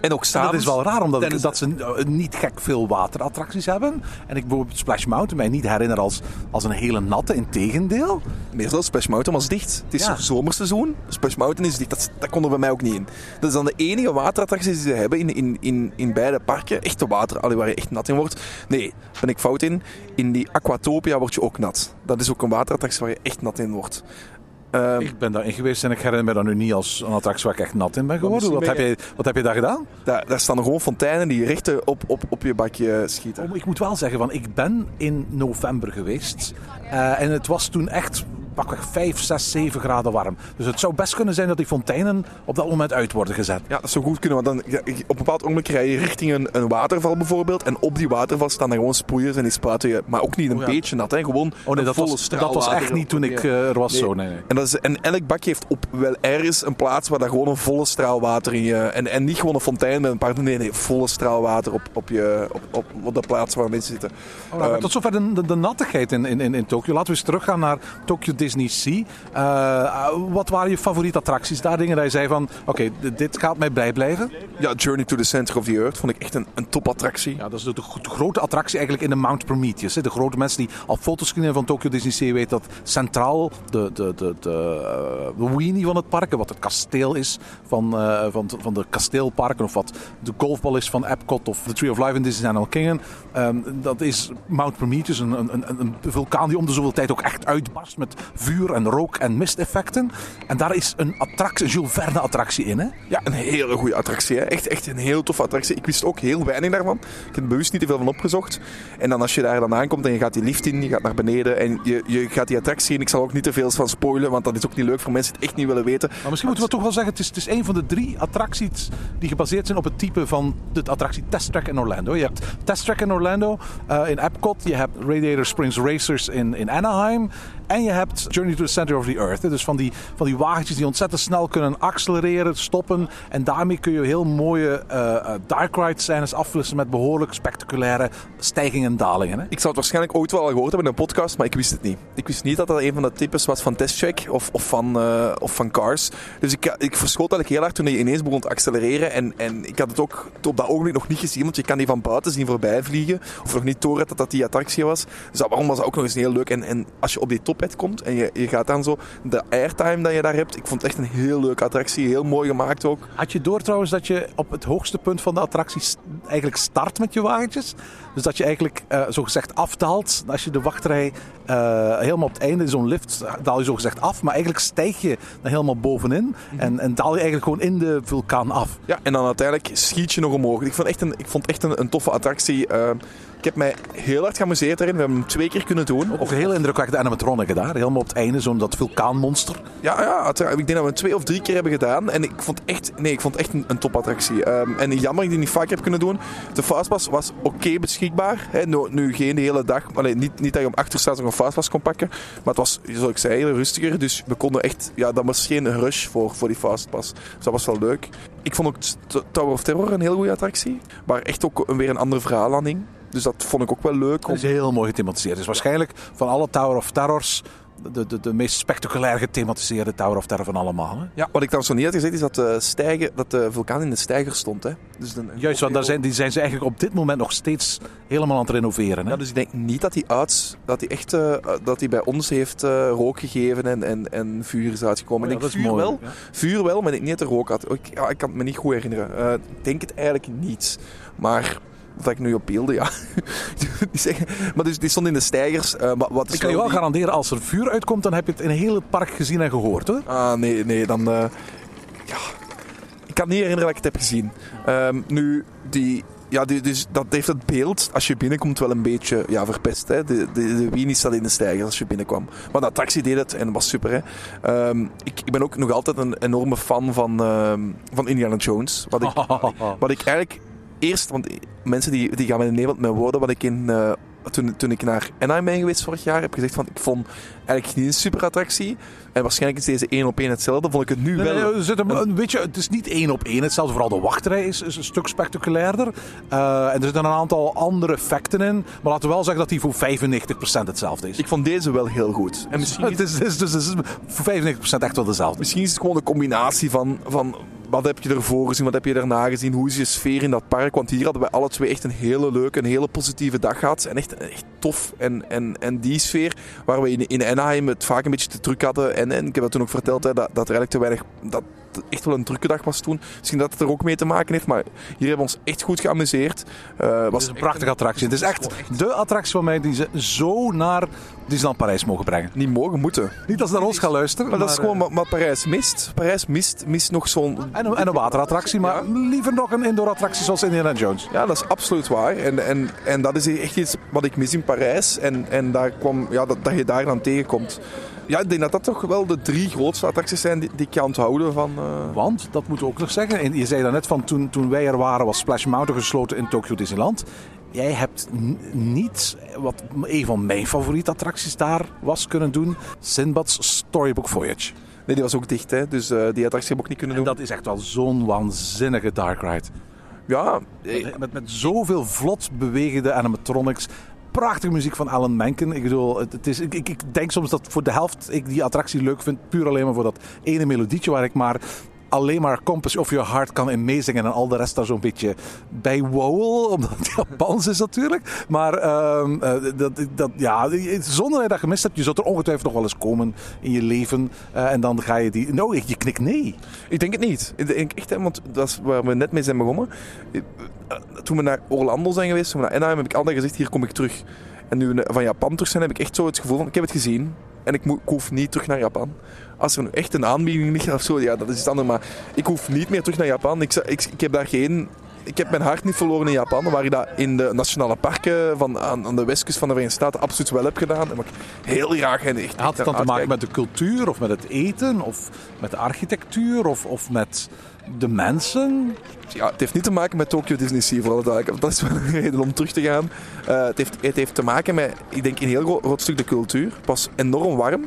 en ook Dat is wel raar, omdat ik- dat ze eh, niet gek veel waterattracties hebben. En ik bijvoorbeeld Splash Mountain mij niet herinner als, als een hele natte. Integendeel. Zelfs, Splash Mountain was dicht. Het is Ja. zomerseizoen. Splash Mountain is dicht. Dat, dat kon er bij mij ook niet in. Dat is dan de enige waterattractie die ze hebben in, in, in, in beide parken. Echte water, allee, waar je echt nat in wordt. Nee, ben ik fout in. In die Aquatopia word je ook nat. Dat is ook een waterattractie waar je echt nat in wordt. Ehm, Ik ben daarin geweest en ik herinner me dat nu niet als een attractie waar ik echt nat in ben geworden. Wat heb, je, wat heb je daar gedaan? daar, daar staan gewoon fonteinen die recht op, op, op je bakje schieten. Oh, Ik moet wel zeggen, van, ik ben in november geweest. Eh, en het was toen echt pakweg 5, 6, 7 graden warm. Dus het zou best kunnen zijn dat die fonteinen op dat moment uit worden gezet. Ja, dat zou goed kunnen, want dan, ja, op een bepaald ogenblik rij je richting een, een waterval bijvoorbeeld. En op die waterval staan er gewoon sproeiers en die spuiten je, maar ook niet een Oh ja. beetje nat, hè, gewoon Oh nee, een dat volle was, straal dat was echt niet toen ik eh, er was Nee. zo. Nee, nee. En, dat is, en elk bakje heeft op wel ergens een plaats waar daar gewoon een volle straal water in je... En, en niet gewoon een fontein met een paar... Nee, nee, volle straal water op, op, je, op, op, op de plaats waar mensen zitten. Ehm, tot zover de, de, de nattigheid in, in, in, in Tokio. Laten we eens teruggaan naar Tokyo Disney Sea. Eh, wat waren je favoriete attracties? Daar dingen dat je zei van, oké, dit gaat mij blij blijven. ja, Journey to the Center of the Earth vond ik echt een, een topattractie. Ja, dat is de, de gro- de grote attractie eigenlijk in de Mount Prometheus. Hè. De grote mensen die al foto's zien van Tokyo Disney Sea weten dat centraal de, de, de, de, eh, de weenie van het park, wat het kasteel is van, eh, van, van de kasteelparken, of wat de golfbal is van Epcot of The Tree of Life in Disneyland Animal Kingdom. ehm, dat is Mount Prometheus, een, een, een vulkaan die om de zoveel tijd ook echt uitbarst met vuur en rook en misteffecten. En daar is een attractie, een Jules Verne attractie in. Hè? Ja, een hele goede attractie. Hè. Echt, echt een heel toffe attractie. Ik wist ook heel weinig daarvan. Ik heb er bewust niet te veel van opgezocht. En dan als je daar dan aankomt en je gaat die lift in, je gaat naar beneden en je, je gaat die attractie in. Ik zal ook niet te veel van spoilen, want dat is ook niet leuk voor mensen die het echt niet willen weten. Maar misschien moeten we toch wel zeggen, het is, het is een van de drie attracties die gebaseerd zijn op het type van de attractie Test Track in Orlando. Je hebt Test Track in Orlando eh, in Epcot, je hebt Radiator Springs Racers in, in Anaheim en je hebt Journey to the Center of the Earth. Dus van die, van die wagentjes die ontzettend snel kunnen accelereren, stoppen en daarmee kun je heel mooie eh, dark ride scènes afwisselen met behoorlijk spectaculaire stijgingen en dalingen. Hè. Ik zou het waarschijnlijk ooit wel gehoord hebben in een podcast, maar ik wist het niet. Ik wist niet dat dat een van de types was van Testcheck of, of, van, eh, of van Cars. Dus ik, ik verschoot eigenlijk heel hard toen hij ineens begon te accelereren. En, en ik had het ook op dat ogenblik nog niet gezien, want je kan die van buiten zien voorbij vliegen. Of nog niet door dat dat die attractie was. Dus dat, waarom was dat ook nog eens heel leuk. En, en als je op die tophead komt en je, je gaat dan zo de airtime dat je daar hebt. Ik vond het echt een heel leuke attractie. Heel mooi gemaakt ook. Had je door trouwens dat je op het hoogste punt van de attractie eigenlijk start met je wagentjes? Dus dat je eigenlijk eh zogezegd afdaalt als je de wachtrij eh, helemaal op het einde, in zo'n lift, daal je zogezegd af. Maar eigenlijk stijg je dan helemaal bovenin en, en daal je eigenlijk gewoon in de vulkaan af. Ja, en dan uiteindelijk schiet je nog omhoog. Ik vond echt een, ik vond echt een, een toffe attractie. Eh, ik heb mij heel hard geamuseerd daarin. We hebben hem twee keer kunnen doen. Ook een heel indrukwekkende animatronic daar, helemaal op het einde, zo'n dat vulkaanmonster. Ja, ja uiteraard. ik denk dat we hem twee of drie keer hebben gedaan. En ik vond echt, nee, ik vond echt een, een topattractie. Ehm, en jammer dat ik die niet vaker heb kunnen doen. De Fastpass was oké beschikbaar. Nu, nu geen de hele dag. Allee, niet, niet dat je om achter staat nog een Fastpass kon pakken. Maar het was, zoals ik zei, heel rustiger. Dus we konden echt... Ja, dat was geen rush voor, voor die Fastpass. Dus dat was wel leuk. Ik vond ook Tower of Terror een heel goede attractie. Maar echt ook een- weer een ander verhaal aan hing. Dus dat vond ik ook wel leuk. Dat is heel mooi gethematiseerd. Dus waarschijnlijk van alle Tower of Terrors de, de, de meest spectaculair gethematiseerde Tower of Terror van allemaal. Hè? Ja, wat ik dan zo niet had gezegd is dat de, stijger, dat de vulkaan in de stijger stond. Hè. Dus Juist, want daar zijn, die zijn ze eigenlijk op dit moment nog steeds helemaal aan het renoveren. Hè? Ja, dus ik denk niet dat hij uit, dat hij echt, eh, dat hij bij ons heeft eh, rook gegeven en, en, en vuur is uitgekomen. Oh ik denk dat is vuur mooi, wel, ja. vuur wel, maar ik denk niet dat er rook had. Ik, ja, ik kan het me niet goed herinneren. Eh, ik denk het eigenlijk niet. Maar dat ik nu op beelden, ja. [LAUGHS] die zeggen, maar dus die stond in de stijgers. eh, wat, Ik kan je wel garanderen, als er vuur uitkomt, dan heb je het in heel het park gezien en gehoord. Hoor. Ah, nee, nee, dan... eh, ja, ik kan niet herinneren dat ik het heb gezien. Ehm, nu, die... Ja, dus dat heeft het beeld, als je binnenkomt, wel een beetje ja, verpest. Hè? De, de, de Winnie staat in de stijger als je binnenkwam. Maar de attractie deed het en dat was super. Hè? Ehm, ik, ik ben ook nog altijd een enorme fan van, ehm, van Indiana Jones. Wat ik, [LAUGHS] wat ik eigenlijk eerst... Want mensen die, die gaan met Nederland met woorden. Wat ik in... eh, toen, toen ik naar Anaheim ben geweest vorig jaar, heb gezegd van ik vond eigenlijk niet een super attractie. En waarschijnlijk is deze één op één hetzelfde. Vond ik het nu Nee, wel. nee, er zit een, een beetje, het is niet één op één hetzelfde. Vooral de wachtrij is, is een stuk spectaculairder. Eh, en er zitten een aantal andere effecten in. Maar laten we wel zeggen dat die voor 95% hetzelfde is. Ik vond deze wel heel goed. En misschien, het is, het is, dus het is voor 95% echt wel dezelfde. misschien is het gewoon een combinatie van, van wat heb je ervoor gezien, wat heb je daarna gezien, hoe is je sfeer in dat park. Want hier hadden wij alle twee echt een hele leuke, een hele positieve dag gehad. En echt, echt tof. En, en, en die sfeer, waar we in, in Anaheim het vaak een beetje te druk hadden. En, en ik heb dat toen ook verteld, hè, dat, dat er eigenlijk te weinig... Dat, het echt wel een drukke dag was toen. Misschien dat het er ook mee te maken heeft. Maar hier hebben we ons echt goed geamuseerd. Eh, Het was is een prachtige attractie. Het is echt de attractie van mij die ze zo naar Disneyland Parijs mogen brengen. niet mogen moeten. Niet als ze naar ons gaan luisteren. Maar dat is gewoon wat, wat Parijs mist. Parijs mist, mist nog zo'n... eh, En een, en een waterattractie, maar liever nog een indoor attractie zoals Indiana Jones. Ja, dat is absoluut waar. En, en, en dat is echt iets wat ik mis in Parijs. En, en daar kwam, ja, dat, dat je daar dan tegenkomt. Ja, ik denk dat dat toch wel de drie grootste attracties zijn die, die ik kan onthouden van... eh, Want, dat moeten we ook nog zeggen. En je zei daarnet van toen, toen wij er waren was Splash Mountain gesloten in Tokyo Disneyland. Jij hebt n- niet, wat een van mijn favoriete attracties daar was kunnen doen, Sinbad's Storybook Voyage. Nee, die was ook dicht, hè. Dus eh, die attractie heb ik ook niet kunnen En doen. dat is echt wel zo'n waanzinnige dark ride. Ja, eh, Met, met zoveel vlot bewegende animatronics. Prachtige muziek van Alan Menken. Ik bedoel, het, is, ik, ik denk soms dat voor de helft ik die attractie leuk vind. Puur alleen maar voor dat ene melodietje waar ik maar alleen maar Compass of Your Heart kan in meezingen. En al de rest daar zo'n beetje bij wowel. [LAUGHS] Omdat het Japans is natuurlijk. Maar ehm, eh, dat, dat, ja, zonder dat je dat gemist hebt. Je zult er ongetwijfeld nog wel eens komen in je leven. Eh, en dan ga je die... Nou, je knikt nee. Ik denk het niet. Ik denk echt, want dat is waar we net mee zijn begonnen. Eh, Toen we naar Orlando zijn geweest, toen we naar Anaheim, heb ik altijd gezegd, hier kom ik terug. En nu we van Japan terug zijn, heb ik echt zo het gevoel van, ik heb het gezien. En ik, hoef niet terug naar Japan. Als er echt een aanbieding ligt of zo, ja, dat is iets anders. Maar ik hoef niet meer terug naar Japan. Ik, ik heb daar geen... Ik heb mijn hart niet verloren in Japan, waar ik dat in de nationale parken van, aan, aan de westkust van de Verenigde Staten absoluut wel heb gedaan. En wat ik heel graag en echt, Had het dan te maken met de cultuur of met het eten of met de architectuur of, of met de mensen? Ja, het heeft niet te maken met Tokyo Disney Sea, vooral duidelijk. Dat is wel een reden om terug te gaan. Eh, het, heeft, het heeft te maken met, ik denk, een heel gro- groot stuk de cultuur. Het was enorm warm.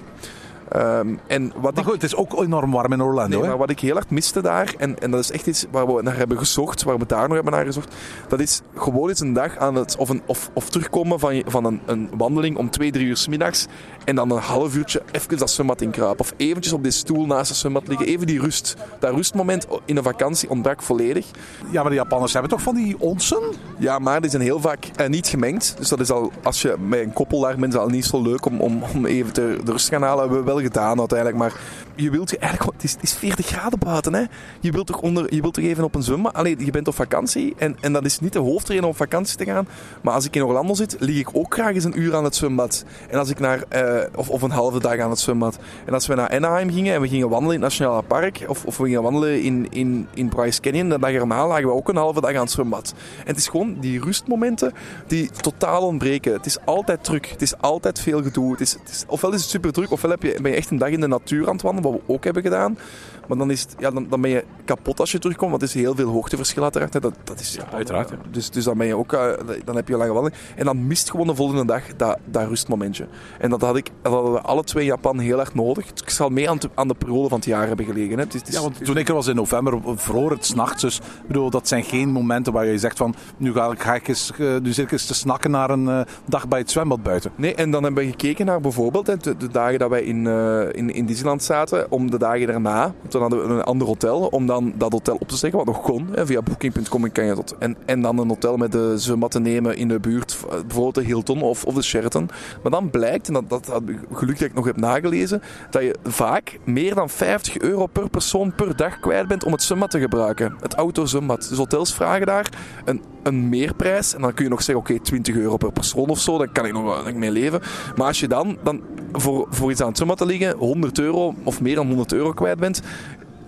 Ehm, en wat Maar ik, goed, het is ook enorm warm in Orlando. nee, hè? maar wat ik heel hard miste daar, en, en dat is echt iets waar we naar hebben gezocht, waar we daar nog hebben naar gezocht, dat is gewoon eens een dag aan het, of, een, of, of terugkomen van, van een, een wandeling om twee, drie uur 's middags en dan een half uurtje even dat zwembad inkruipen. Of eventjes op die stoel naast het zwembad liggen, even die rust. Dat rustmoment in een vakantie ontbrak volledig. Ja, maar de Japanners hebben toch van die onsen? Ja, maar die zijn heel vaak eh, niet gemengd. Dus dat is al, als je met een koppel daar bent, is al niet zo leuk om, om, om even te, de rust te gaan halen. Hebben we wel gedaan uiteindelijk. Maar je wilt je eigenlijk, het is, het is 40 graden buiten. Hè? Je, wilt toch onder, je wilt toch even op een zwembad. Alleen je bent op vakantie. En, en dat is niet de hoofdreden om op vakantie te gaan. Maar als ik in Orlando zit, lig ik ook graag eens een uur aan het zwembad. En als ik naar, eh, of, of een halve dag aan het zwembad. En als we naar Anaheim gingen en we gingen wandelen in het Nationale Park. Of, of we gingen wandelen in, in, in Bryce Canyon. De dag erna lagen we ook een halve dag aan het zwembad. En het is gewoon die rustmomenten die totaal ontbreken. Het is altijd druk. Het is altijd veel gedoe. Het is, het is, ofwel is het super druk, ofwel heb je, echt een dag in de natuur aan het wandelen, wat we ook hebben gedaan. Maar dan, is het, ja, dan, dan ben je kapot als je terugkomt, want het is heel veel hoogteverschil uiteraard. hè. Dat, dat is, ja, uiteraard, ja. Dus, dus dan ben je ook, eh, dan heb je lange wandeling. En dan mist gewoon de volgende dag dat, dat rustmomentje. En dat, had ik, dat hadden we alle twee in Japan heel erg nodig. Ik zal mee aan, te- aan de periode van het jaar hebben gelegen. Hè. Het is, het is- Ja, want toen ik er was in november, vroor het s'nachts. Dus bedoel, dat zijn geen momenten waar je zegt van... Nu ga ik, ga ik eens, eh, nu zit ik eens te snakken naar een eh, dag bij het zwembad buiten. Nee, en dan hebben we gekeken naar bijvoorbeeld hè, de, de dagen dat wij in, in, in Disneyland zaten, om de dagen daarna, we een ander hotel, om dan dat hotel op te zeggen, wat nog kon. Hè, via booking.com kan je dat. En, en dan een hotel met de zwembad te nemen in de buurt, bijvoorbeeld de Hilton of, of de Sheraton. Maar dan blijkt, en dat, dat gelukkig dat ik nog heb nagelezen, dat je vaak meer dan 50 euro per persoon per dag kwijt bent om het zwembad te gebruiken. Het autozwembad. Dus hotels vragen daar een, een meerprijs. En dan kun je nog zeggen, oké, 20 euro per persoon of zo. Dan kan ik nog wel mee leven. Maar als je dan, dan voor, voor iets aan het zwembad te liggen, 100 euro of meer dan 100 euro kwijt bent.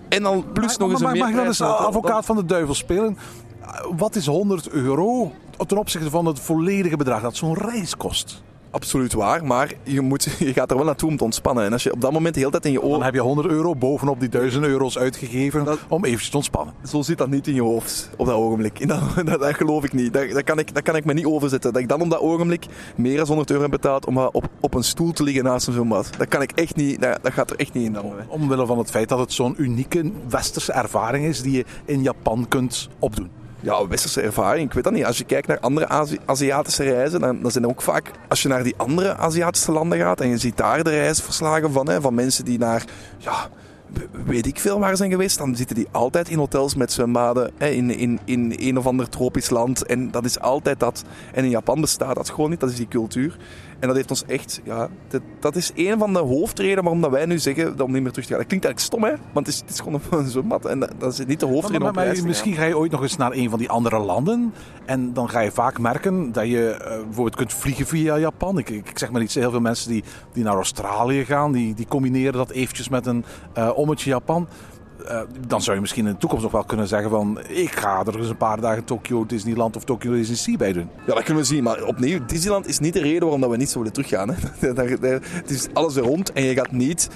En dan plus nog eens een maar, mag ik dan meerprijs. eens dan- advocaat van de duivel spelen? Wat is 100 euro ten opzichte van het volledige bedrag dat zo'n reis kost? Absoluut waar, maar je, moet, [LAUGHS] je gaat er wel naartoe om te ontspannen. En als je op dat moment de hele tijd in je Dan oren... heb je 100 euro bovenop die 1000 euro's uitgegeven Dat- om eventjes te ontspannen. Zo zit dat niet in je hoofd op dat ogenblik. En [LAUGHS] Dat, dat, dat geloof ik niet. Dat, dat, kan ik, dat kan ik me niet overzetten. Dat ik dan op dat ogenblik meer dan 100 euro heb betaald om op, op een stoel te liggen naast een zwembad. Dat kan ik echt niet. Dat, dat gaat er echt niet in. Dan. Omwille van het feit dat het zo'n unieke westerse ervaring is die je in Japan kunt opdoen. Ja, westerse ervaring. Ik weet dat niet. Als je kijkt naar andere Azi- Aziatische reizen, dan, dan zijn er ook vaak... Als je naar die andere Aziatische landen gaat en je ziet daar de reisverslagen van, hè, van mensen die naar... Ja, weet ik veel waar zijn geweest, dan zitten die altijd in hotels met zwembaden hè, in, in, in een of ander tropisch land. En dat is altijd dat. En in Japan bestaat dat gewoon niet. Dat is die cultuur. En dat heeft ons echt... Ja, dat, dat is een van de hoofdredenen waarom dat wij nu zeggen om niet meer terug te gaan. Dat klinkt eigenlijk stom, hè? Want het is, het is gewoon een [LAUGHS] zwembad. En dat, dat is niet de hoofdreden Maar, maar- misschien ga je ooit nog eens naar een van die andere landen. En dan ga je vaak merken dat je eh, bijvoorbeeld kunt vliegen via Japan. Ik, ik, zeg maar iets, heel veel mensen die, die naar Australië gaan, die, die combineren dat eventjes met een eh ommetje Japan. Eh, dan zou je misschien in de toekomst nog wel kunnen zeggen van... ik ga er eens een paar dagen Tokyo Disneyland of Tokyo Disney bij doen. Ja, dat kunnen we zien. Maar opnieuw, Disneyland is niet de reden waarom dat we niet zo willen teruggaan. Hè. [LAUGHS] Het is alles er rond en je gaat niet...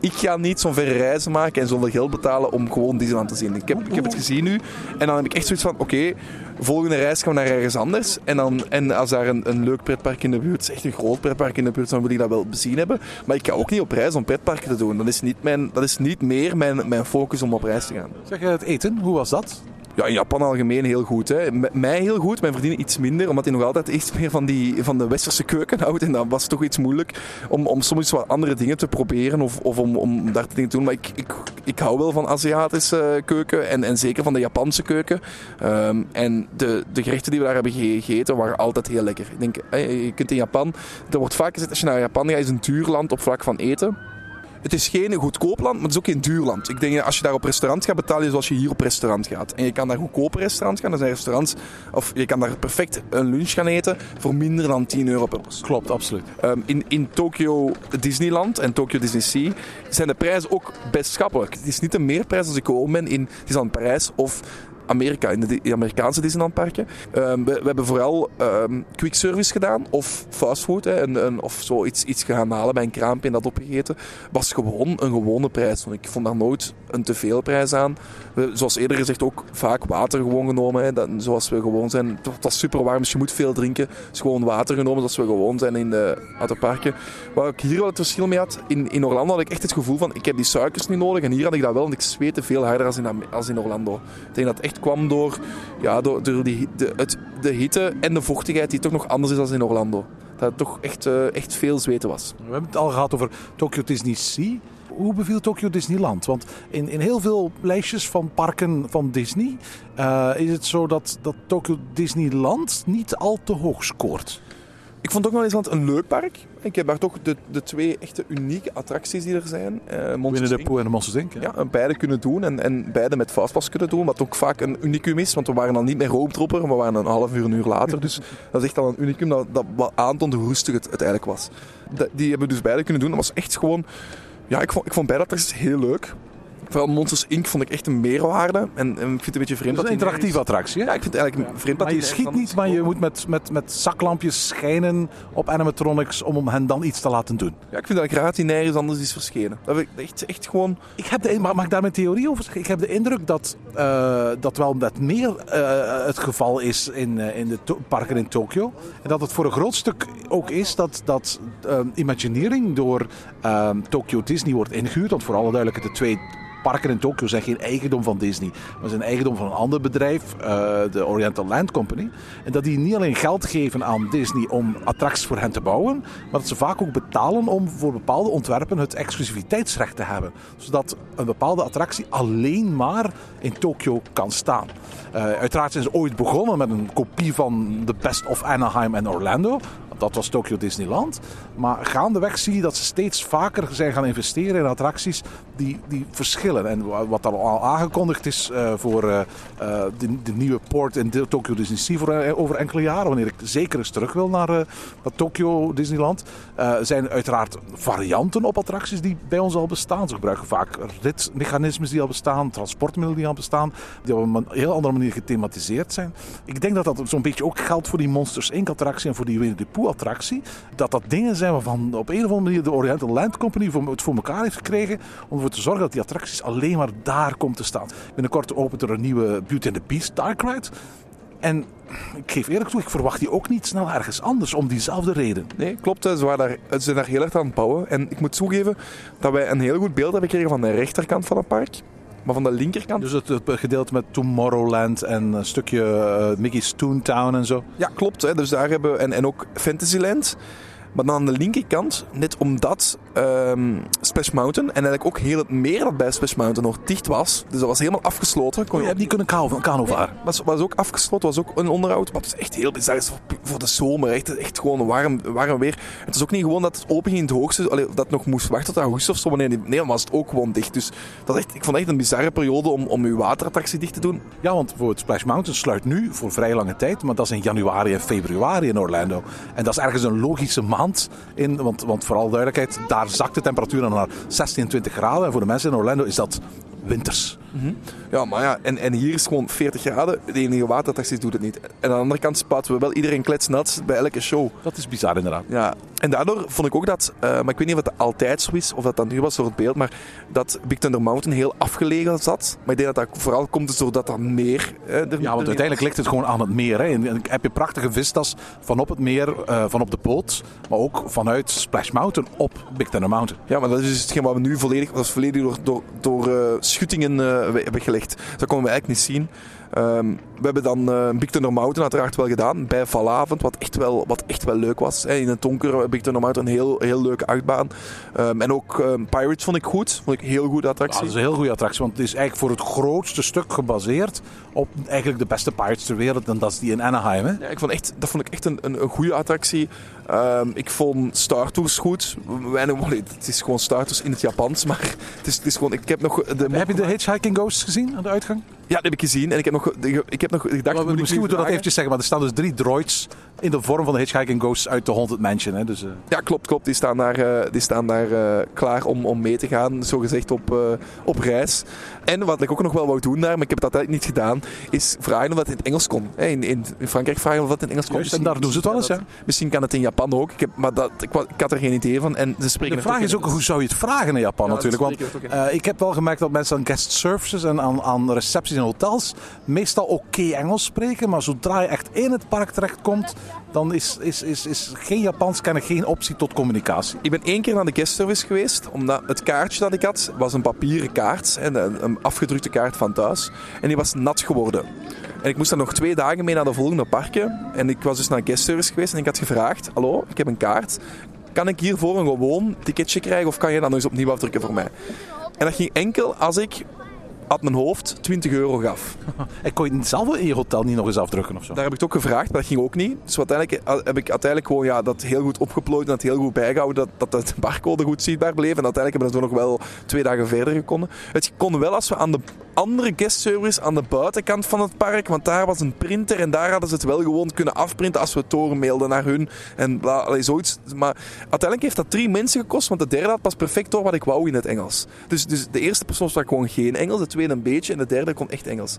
Ik ga niet zo'n verre reizen maken en zoveel geld betalen om gewoon Disneyland te zien. Ik heb, ik heb het gezien nu en dan heb ik echt zoiets van... Oké, volgende reis gaan we naar ergens anders. En, dan, en als daar een, een leuk pretpark in de buurt is, echt een groot pretpark in de buurt, dan wil ik dat wel bezien hebben. Maar ik ga ook niet op reis om pretparken te doen. Dat is niet, mijn, dat is niet meer mijn, mijn focus om op reis te gaan. Zeg, eh, het eten, hoe was dat? Ja, in Japan algemeen heel goed. Hè. M- mij heel goed, mijn vriendin iets minder, omdat hij nog altijd iets meer van, die, van de westerse keuken houdt. En dat was toch iets moeilijk om, om soms wat andere dingen te proberen of, of om, om daar dingen te doen. Maar ik, ik, ik hou wel van Aziatische keuken en, en zeker van de Japanse keuken. Ehm, en de, de gerechten die we daar hebben ge- gegeten waren altijd heel lekker. Ik denk, eh, je kunt in Japan, er wordt vaak gezegd als je naar Japan gaat, is een duur land op vlak van eten. Het is geen goedkoop land, maar het is ook geen duur land. Ik denk als je daar op restaurant gaat, betaal je zoals je hier op restaurant gaat. En je kan daar goedkope restaurants gaan. Er zijn restaurants, of je kan daar perfect een lunch gaan eten voor minder dan 10 euro per persoon. Klopt, absoluut. Ehm, in, in Tokyo Disneyland en Tokyo Disney Sea zijn de prijzen ook best schappelijk. Het is niet een meerprijs als ik gewoon ben in Disneyland Parijs of Amerika, in de, Amerikaanse Disneylandparken. Ehm we, we hebben vooral ehm quick service gedaan of fastfood. Of zo iets, iets gaan halen bij een kraampje en dat opgegeten. Was gewoon een gewone prijs. Want ik vond daar nooit een te veel prijs aan. We, zoals eerder gezegd ook vaak water gewoon genomen. Hè, zoals we gewoon zijn. Het was super warm, dus je moet veel drinken. Dus gewoon water genomen zoals we gewoon zijn in de autoparken. Waar ik hier wel het verschil mee had, in, in Orlando had ik echt het gevoel van ik heb die suikers niet nodig. En hier had ik dat wel, want ik zweette veel harder als in, als in Orlando. Ik denk dat het echt kwam door, ja, door, door die, de, het, de hitte en de vochtigheid die toch nog anders is dan in Orlando. Dat het toch echt, eh, echt veel zweten was. We hebben het al gehad over Tokyo Disney Sea. Hoe beviel Tokyo Disneyland? Want in, in heel veel lijstjes van parken van Disney eh, is het zo dat, dat Tokyo Disneyland niet al te hoog scoort. Ik vond eens want een leuk park. Ik heb daar toch de, de twee echte unieke attracties die er zijn. Monsters Winnie de en de Monsters Inc. Ja, beide kunnen doen en, en beide met fastpass kunnen doen. Wat ook vaak een unicum is, want we waren dan niet meer roomtropper, maar we waren een half uur, een uur later. Dus [LAUGHS] dat is echt al een unicum dat, dat wat aantoont hoe rustig het, het eigenlijk was. Die hebben we dus beide kunnen doen. Dat was echt gewoon... Ja, ik vond, ik vond beide attracties heel leuk. Vooral Monsters Inc. vond ik echt een meerwaarde. En, en ik vind het een beetje vreemd Dat is een interactieve attractie. Hè? Ja, ik vind het eigenlijk vreemd dat maar je schiet niet, maar je moet met, met, met zaklampjes schijnen op animatronics om om hen dan iets te laten doen. Ja, ik vind dat raad die nergens anders is verschenen. Dat ik echt, echt gewoon... Ik heb de, mag, mag ik daar mijn theorie over zeggen? Ik heb de indruk dat eh, dat wel dat meer eh, het geval is in, eh, in de parken in Tokio. En dat het voor een groot stuk ook is dat, dat Imagineering door Tokyo Disney wordt ingehuurd. Want voor alle duidelijkheid, de twee parken in Tokio zijn geen eigendom van Disney. Maar zijn eigendom van een ander bedrijf, eh, de Oriental Land Company. En dat die niet alleen geld geven aan Disney om attracties voor hen te bouwen, maar dat ze vaak ook betalen om voor bepaalde ontwerpen het exclusiviteitsrecht te hebben. Zodat een bepaalde attractie alleen maar in Tokio kan staan. Eh, uiteraard zijn ze ooit begonnen met een kopie van The Best of Anaheim en Orlando. Dat was Tokyo Disneyland. Maar gaandeweg zie je dat ze steeds vaker zijn gaan investeren in attracties die, die verschillen. En wa- wat dan al aangekondigd is eh, voor eh, eh, de, de nieuwe port in Tokyo Disney Sea voor, over enkele jaren, wanneer ik zeker eens terug wil naar, naar Tokyo Disneyland, zijn uiteraard varianten op attracties die bij ons al bestaan. Ze gebruiken vaak ritmechanismes die al bestaan, transportmiddelen die al bestaan, die op een heel andere manier gethematiseerd zijn. Ik denk dat dat zo'n beetje ook geldt voor die Monsters Inc. attractie en voor die Winnie the Pooh attractie. Dat dat dingen zijn waarvan op een of andere manier de Oriental Land Company het voor elkaar heeft gekregen om ervoor te zorgen dat die attracties alleen maar daar komt te staan. Binnenkort opent er een nieuwe Beauty and the Beast Dark Ride. En ik geef eerlijk toe, ik verwacht die ook niet snel ergens anders om diezelfde reden. Nee, klopt. Ze, waren daar, ze zijn daar heel erg aan het bouwen. En ik moet toegeven dat wij een heel goed beeld hebben gekregen van de rechterkant van het park. Maar van de linkerkant... Dus het, het gedeelte met Tomorrowland en een stukje eh, Mickey's Toontown en zo. Ja, klopt. Hè. Dus daar hebben we... En, en ook Fantasyland. Maar dan aan de linkerkant, net omdat ehm Splash Mountain en eigenlijk ook heel het meer dat bij Splash Mountain nog dicht was. Dus dat was helemaal afgesloten. Kon Oh, je hebt niet kunnen kano, kano varen. was, was ook afgesloten, was ook een onderhoud. Maar het is echt heel bizar. Is voor, voor de zomer. Echt, echt gewoon warm, warm weer. Het is ook niet gewoon dat het open ging in het hoogste. Allee, dat nog moest wachten tot augustus of zo. Wanneer nee, dan was het ook gewoon dicht. Dus dat echt, ik vond het echt een bizarre periode om, om uw waterattractie dicht te doen. Ja, want voor het Splash Mountain sluit nu voor vrij lange tijd. Maar dat is in januari en februari in Orlando. En dat is ergens een logische maand. In, want, want vooral duidelijkheid, daar zakt de temperatuur naar 16, 20 graden. En voor de mensen in Orlando is dat winters. Ja, maar ja, en, en hier is gewoon 40 graden. De enige waterattracties doet het niet. En aan de andere kant spuiten we wel iedereen kletsnat bij elke show. Dat is bizar inderdaad. Ja, en daardoor vond ik ook dat, eh, maar ik weet niet of dat altijd zo is, of dat dan nu was door het beeld, maar dat Big Thunder Mountain heel afgelegen zat. Maar ik denk dat dat vooral komt dus doordat dat meer... eh, er- Ja, want er- uiteindelijk ligt het gewoon aan het meer. Hè. En heb je prachtige vistas van op het meer, eh, van op de boot, maar ook vanuit Splash Mountain op Big Thunder Mountain. Ja, maar dat is dus hetgeen wat we nu volledig, dat is volledig door, door, door eh, schuttingen eh, we- hebben gelegd. Dat konden we eigenlijk niet zien. Ehm, we hebben dan eh Big Thunder Mountain uiteraard wel gedaan bij Valavond, wat echt wel, wat echt wel leuk was. Hè. In het donker, eh, Big Thunder Mountain, een heel, heel leuke achtbaan. Ehm, en ook ehm, Pirates vond ik goed, vond ik een heel goede Ja, attractie. dat is een heel goede attractie, want het is eigenlijk voor het grootste stuk gebaseerd op eigenlijk de beste pirates ter wereld. En dat is die in Anaheim. Hè. Ja, ik vond echt, dat vond ik echt een, een, een goede attractie. Ehm, ik vond Star Tours goed. Weinig, [LAUGHS] allee, het is gewoon Star Tours in het Japans, [LAUGHS] maar het is, het is gewoon... Ik heb nog... De, Heb je de Hitchhiking Ghosts gezien aan de uitgang? Ja, dat heb ik gezien. En ik heb nog, ik heb nog gedacht... Moet misschien moeten we dat eventjes zeggen, maar er staan dus drie droids in de vorm van de Hitchhiking Ghosts uit de Haunted Mansion. Hè. Dus, eh, Ja, klopt, klopt. Die staan daar, eh, die staan daar eh, klaar om, om mee te gaan, zogezegd op, eh, op reis. En wat ik ook nog wel wou doen daar, maar ik heb dat niet gedaan, is vragen of dat in het Engels kon. In, in, Frankrijk vragen of dat in het Engels kon. Juist, en daar doen ze het wel eens, hè? Misschien kan het in Japan ook, ik heb, maar dat, ik, ik had er geen idee van. En ze spreken de vraag is ook, hoe zou je het vragen in Japan Ja, natuurlijk? Want eh, ik heb wel gemerkt dat mensen aan guest services en aan, aan recepties in hotels meestal oké Engels spreken. Maar zodra je echt in het park terechtkomt, dan is, is, is, is geen Japans kennen geen optie tot communicatie. Ik ben één keer naar de guest service geweest, omdat het kaartje dat ik had, was een papieren kaart, en een, een afgedrukte kaart van thuis. En die was nat geworden. En ik moest dan nog twee dagen mee naar de volgende parken. En ik was dus naar de guest service geweest en ik had gevraagd, hallo, ik heb een kaart. Kan ik hiervoor een gewoon ticketje krijgen of kan je dat nog eens opnieuw afdrukken voor mij? En dat ging enkel als ik uit mijn hoofd 20 euro gaf. [LAUGHS] En kon je het zelf in je hotel niet nog eens afdrukken of zo? Daar heb ik het ook gevraagd, maar dat ging ook niet. Dus uiteindelijk eh, heb ik uiteindelijk gewoon ja, dat heel goed opgeplooid en dat heel goed bijgehouden. Dat, dat de [LAUGHS] barcode goed zichtbaar bleef. En uiteindelijk hebben we dat nog wel twee dagen verder gekomen. Het kon wel als we aan de andere guestservice aan de buitenkant van het park. Want daar was een printer en daar hadden ze het wel gewoon kunnen afprinten als we het doormailden naar hun. En bla, allee, zoiets. Maar uiteindelijk heeft dat drie mensen gekost. Want de derde had pas perfect door wat ik wou in het Engels. Dus, dus de eerste persoon sprak gewoon geen Engels. De tweede een beetje. En de derde kon echt Engels.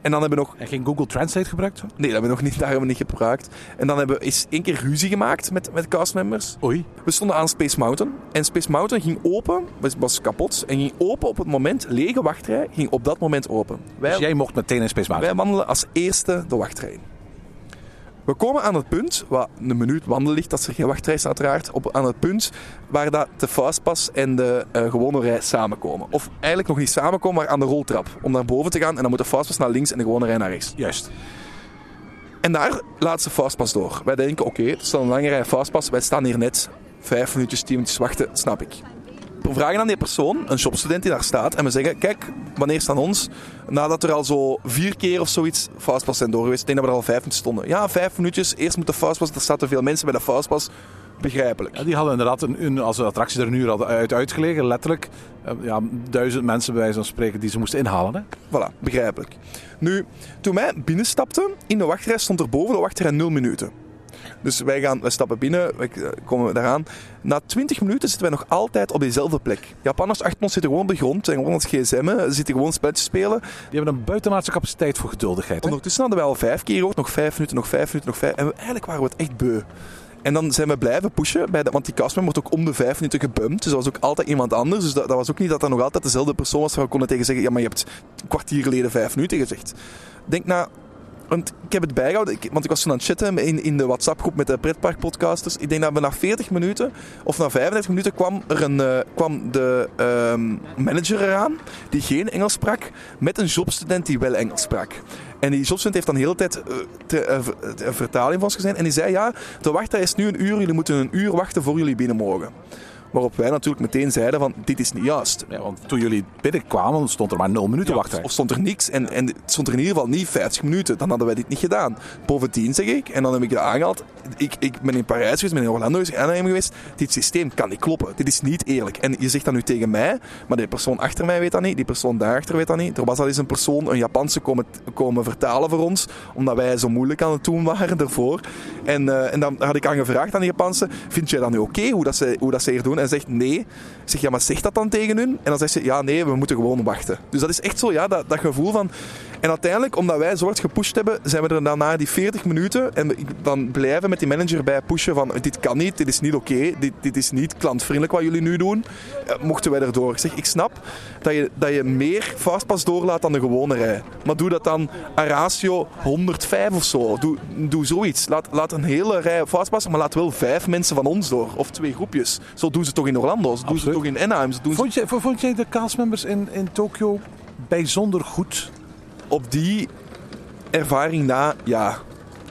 En dan hebben we nog En geen Google Translate gebruikt? zo? Nee, dat hebben we nog niet, daar hebben we niet gebruikt. En dan hebben we eens één keer ruzie gemaakt met, met castmembers. Oei. We stonden aan Space Mountain. En Space Mountain ging open, was, was kapot. En ging open op het moment, lege wachtrij, ging op dat moment open. Wij, Dus jij mocht meteen in Space Mountain. wij wandelen als eerste de wachtrij. We komen aan het punt, wat een minuut wandelen ligt, dat is er geen wachtrij is uiteraard, op, aan het punt waar dat de fastpass en de eh, gewone rij samenkomen. Of eigenlijk nog niet samenkomen, maar aan de roltrap. Om naar boven te gaan en dan moet de fastpass naar links en de gewone rij naar rechts. Juist. En daar laat ze fastpass door. Wij denken, oké, er staat een lange rij fastpass. Wij staan hier net vijf minuutjes, tien minuutjes wachten, snap ik. We vragen aan die persoon, een shopstudent die daar staat, en we zeggen, kijk, wanneer staan ons? Nadat er al zo vier keer of zoiets fastpass zijn door geweest. Ik denk dat we er al vijf minuten stonden. Ja, vijf minuutjes, eerst moet de fastpass, er staan te veel mensen bij de fastpass. Begrijpelijk. Ja, die hadden inderdaad een, een, als de attractie er een uur hadden uit uitgelegen, letterlijk eh, ja, duizend mensen bij wijze van spreken die ze moesten inhalen. Hè? Voilà, begrijpelijk. Nu, toen wij binnenstapten, in de wachtrij stond er boven de wachtrij 0 minuten. Dus wij, gaan, wij stappen binnen, wij eh, komen daaraan. Na 20 minuten zitten wij nog altijd op diezelfde plek. Japanners achter ons zitten gewoon op de grond, zijn gewoon aan het gsm'en, ze zitten gewoon spelletjes spelen. Die hebben een buitenaardse capaciteit voor geduldigheid. Hè? Ondertussen hadden wij al vijf keer gehoord, nog vijf minuten, nog vijf minuten, nog vijf. En we, eigenlijk waren we het echt beu. En dan zijn we blijven pushen, bij de, want die castmember wordt ook om de vijf minuten gebumpt. Dus dat was ook altijd iemand anders. Dus dat, dat was ook niet dat dat nog altijd dezelfde persoon was. waar We konden tegen zeggen, ja, maar je hebt een kwartier geleden vijf minuten gezegd. Denk na... Want ik heb het bijgehouden, want ik was toen aan het chatten in, in de WhatsApp-groep met de pretparkpodcasters. Ik denk dat we na 40 minuten, of na 35 minuten, kwam, er een, eh, kwam de ehm, manager eraan, die geen Engels sprak, met een jobstudent die wel Engels sprak. En die jobstudent heeft dan de hele tijd eh, te, eh, vertaling van ons gezien. En die zei, ja, de wachtrij is nu een uur, jullie moeten een uur wachten voor jullie binnen mogen. Waarop wij natuurlijk meteen zeiden van, dit is niet juist. Ja, want toen jullie binnenkwamen stond er maar 0 minuten Ja, wachtrij. Of stond er niks en, en het stond er in ieder geval niet 50 minuten. Dan hadden wij dit niet gedaan. Bovendien zeg ik, en dan heb ik dat aangehaald. Ik, ik ben in Parijs geweest, ben in Orlando geweest, Anaheim geweest. Dit systeem kan niet kloppen. Dit is niet eerlijk. En je zegt dat nu tegen mij, maar die persoon achter mij weet dat niet. Die persoon daarachter weet dat niet. Er was al eens een persoon, een Japanse, komen, komen vertalen voor ons. Omdat wij zo moeilijk aan het doen waren ervoor. En, eh, en dan had ik aan gevraagd aan die Japanse, vind jij dat nu oké hoe, dat ze, hoe dat ze hier doen? En en zegt nee. Zeg, ja, maar zeg dat dan tegen hun? En dan zegt ze, ja, nee, we moeten gewoon wachten. Dus dat is echt zo, ja, dat, dat gevoel van... En uiteindelijk, omdat wij zo hard gepusht hebben, zijn we er daarna die 40 minuten en dan blijven met die manager bij pushen van dit kan niet, dit is niet oké, dit, dit is niet klantvriendelijk wat jullie nu doen. Eh, mochten wij erdoor. Ik zeg, ik snap dat je, dat je meer fastpass doorlaat dan de gewone rij. Maar doe dat dan aan ratio 105 of zo. Doe, doe zoiets. Laat, laat een hele rij fastpassen, maar laat wel vijf mensen van ons door. Of twee groepjes. Zo doen ze toch in Orlando, zo doen ze toch in Anaheim. Zo doen ze Vond, jij, vond jij de castmembers in, in Tokio bijzonder goed? Op die ervaring na, ja.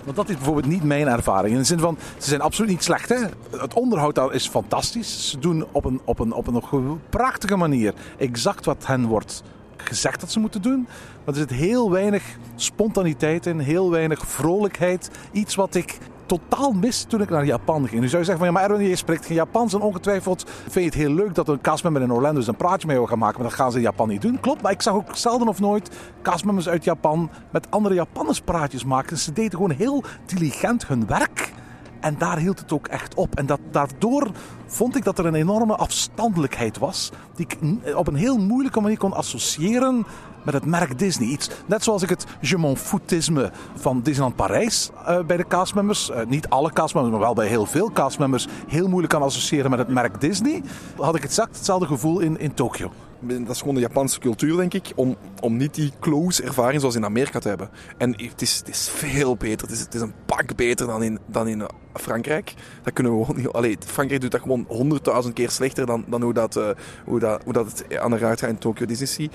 Want dat is bijvoorbeeld niet mijn ervaring. In de zin van, ze zijn absoluut niet slecht. Hè? Het onderhoud is fantastisch. Ze doen op een, op, een, op een ge- prachtige manier exact wat hen wordt gezegd dat ze moeten doen. Maar er zit heel weinig spontaniteit in, heel weinig vrolijkheid. Iets wat ik totaal mis toen ik naar Japan ging. Nu zou je zeggen van, ja, maar Erwin, je spreekt geen Japans en ongetwijfeld vind je het heel leuk dat een castmember in Orlando een praatje met jou gaat maken, maar dat gaan ze in Japan niet doen. Klopt, maar ik zag ook zelden of nooit castmembers uit Japan met andere Japanners praatjes maken. Ze deden gewoon heel diligent hun werk. En daar hield het ook echt op. En dat, daardoor vond ik dat er een enorme afstandelijkheid was. Die ik op een heel moeilijke manier kon associëren met het merk Disney. Iets, net zoals ik het je m'en foutisme van Disneyland Parijs eh, bij de castmembers, eh, niet alle castmembers, maar wel bij heel veel castmembers, heel moeilijk kan associëren met het merk Disney. Had ik exact hetzelfde gevoel in, in Tokio. Dat is gewoon de Japanse cultuur, denk ik, om, om niet die close ervaring zoals in Amerika te hebben. En het is, het is veel beter. Het is, het is een pak beter dan in, dan in eh, Frankrijk. Dat kunnen we gewoon niet... Allee, Frankrijk doet dat gewoon honderdduizend keer slechter dan, dan hoe, dat, hoe, dat, hoe dat het aan de gaat in Tokyo Disney.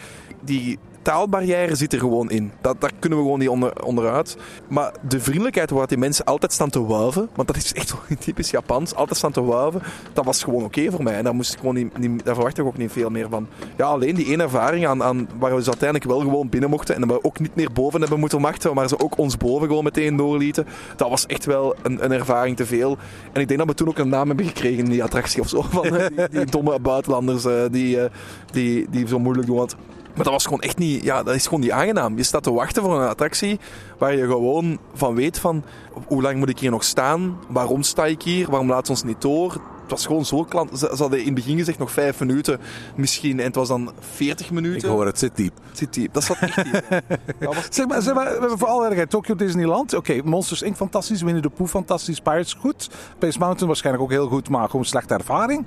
Die taalbarrière zit er gewoon in. Dat, daar kunnen we gewoon niet onder, onderuit. Maar de vriendelijkheid waar die mensen altijd staan te wuiven, want dat is echt [LAUGHS] typisch Japans, altijd staan te wuiven, dat was gewoon oké voor mij. En daar, moest ik gewoon niet, daar verwacht ik ook niet veel meer van. Ja, alleen die ene ervaring aan, aan, waar we dus uiteindelijk wel gewoon binnen mochten en we ook niet meer boven hebben moeten wachten, maar ze ook ons boven gewoon meteen doorlieten. Dat was echt wel een, een ervaring te veel. En ik denk dat we toen ook een naam hebben gekregen in die attractie of zo. [LAUGHS] Van eh, die, domme buitenlanders eh, die, eh, die, die zo moeilijk doen. Maar dat was gewoon echt niet, ja, dat is gewoon niet aangenaam. Je staat te wachten voor een attractie waar je gewoon van weet van hoe lang moet ik hier nog staan? Waarom sta ik hier? Waarom laat ze ons niet door? Het was gewoon zo klant. Ze, ze hadden in het begin gezegd nog vijf minuten misschien en het was dan 40 Ik minuten. hoor het, zit diep. Zit die, dat zat echt diep. [LAUGHS] Was Zeg maar, zeg maar we hebben voor alle ergheid Tokyo Disneyland. Oké, Monsters Inc. fantastisch, Winnie de Pooh fantastisch, Pirates goed. Space Mountain waarschijnlijk ook heel goed, maar gewoon slechte ervaring.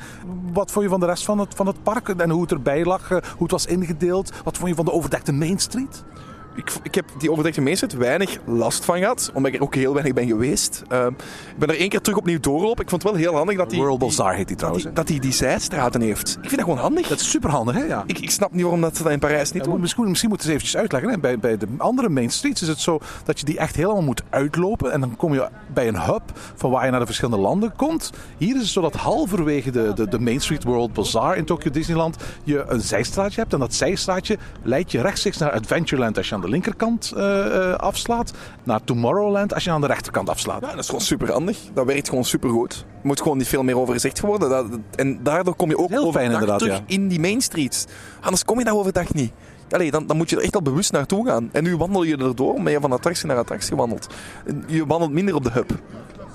Wat vond je van de rest van het, van het park en hoe het erbij lag, eh, hoe het was ingedeeld? Wat vond je van de overdekte Main Street? Ik, ik heb die overdekte meester weinig last van gehad, omdat ik er ook heel weinig ben geweest. Ehm, ik ben er één keer terug opnieuw doorgelopen. Ik vond het wel heel handig dat die, World Bazaar heet die trouwens. dat die, die zijstraten heeft. Ik vind dat gewoon handig. Dat is super handig, hè? Ja. ik, ik snap niet waarom dat ze dat in Parijs niet doen. misschien, misschien moeten ze eventjes uitleggen. Hè? Bij, bij de andere main streets is het zo dat je die echt helemaal moet uitlopen. En dan kom je bij een hub van waar je naar de verschillende landen komt. Hier is het zo dat halverwege de, de, de Main Street World Bazaar in Tokyo Disneyland je een zijstraatje hebt. En dat zijstraatje leidt je rechtstreeks naar Adventureland als je aan de linkerkant eh, eh, afslaat. Naar Tomorrowland als je aan de rechterkant afslaat. Ja, dat is gewoon super handig. Dat werkt gewoon super goed. Er moet gewoon niet veel meer over gezegd worden. Dat, en daardoor kom je ook Heel fijn inderdaad, terug ja. in die main streets. Anders kom je daar overdag niet. Allee, dan, dan moet je er echt al bewust naartoe gaan. En nu wandel je erdoor, omdat je van attractie naar attractie wandelt. En Je wandelt minder op de hub.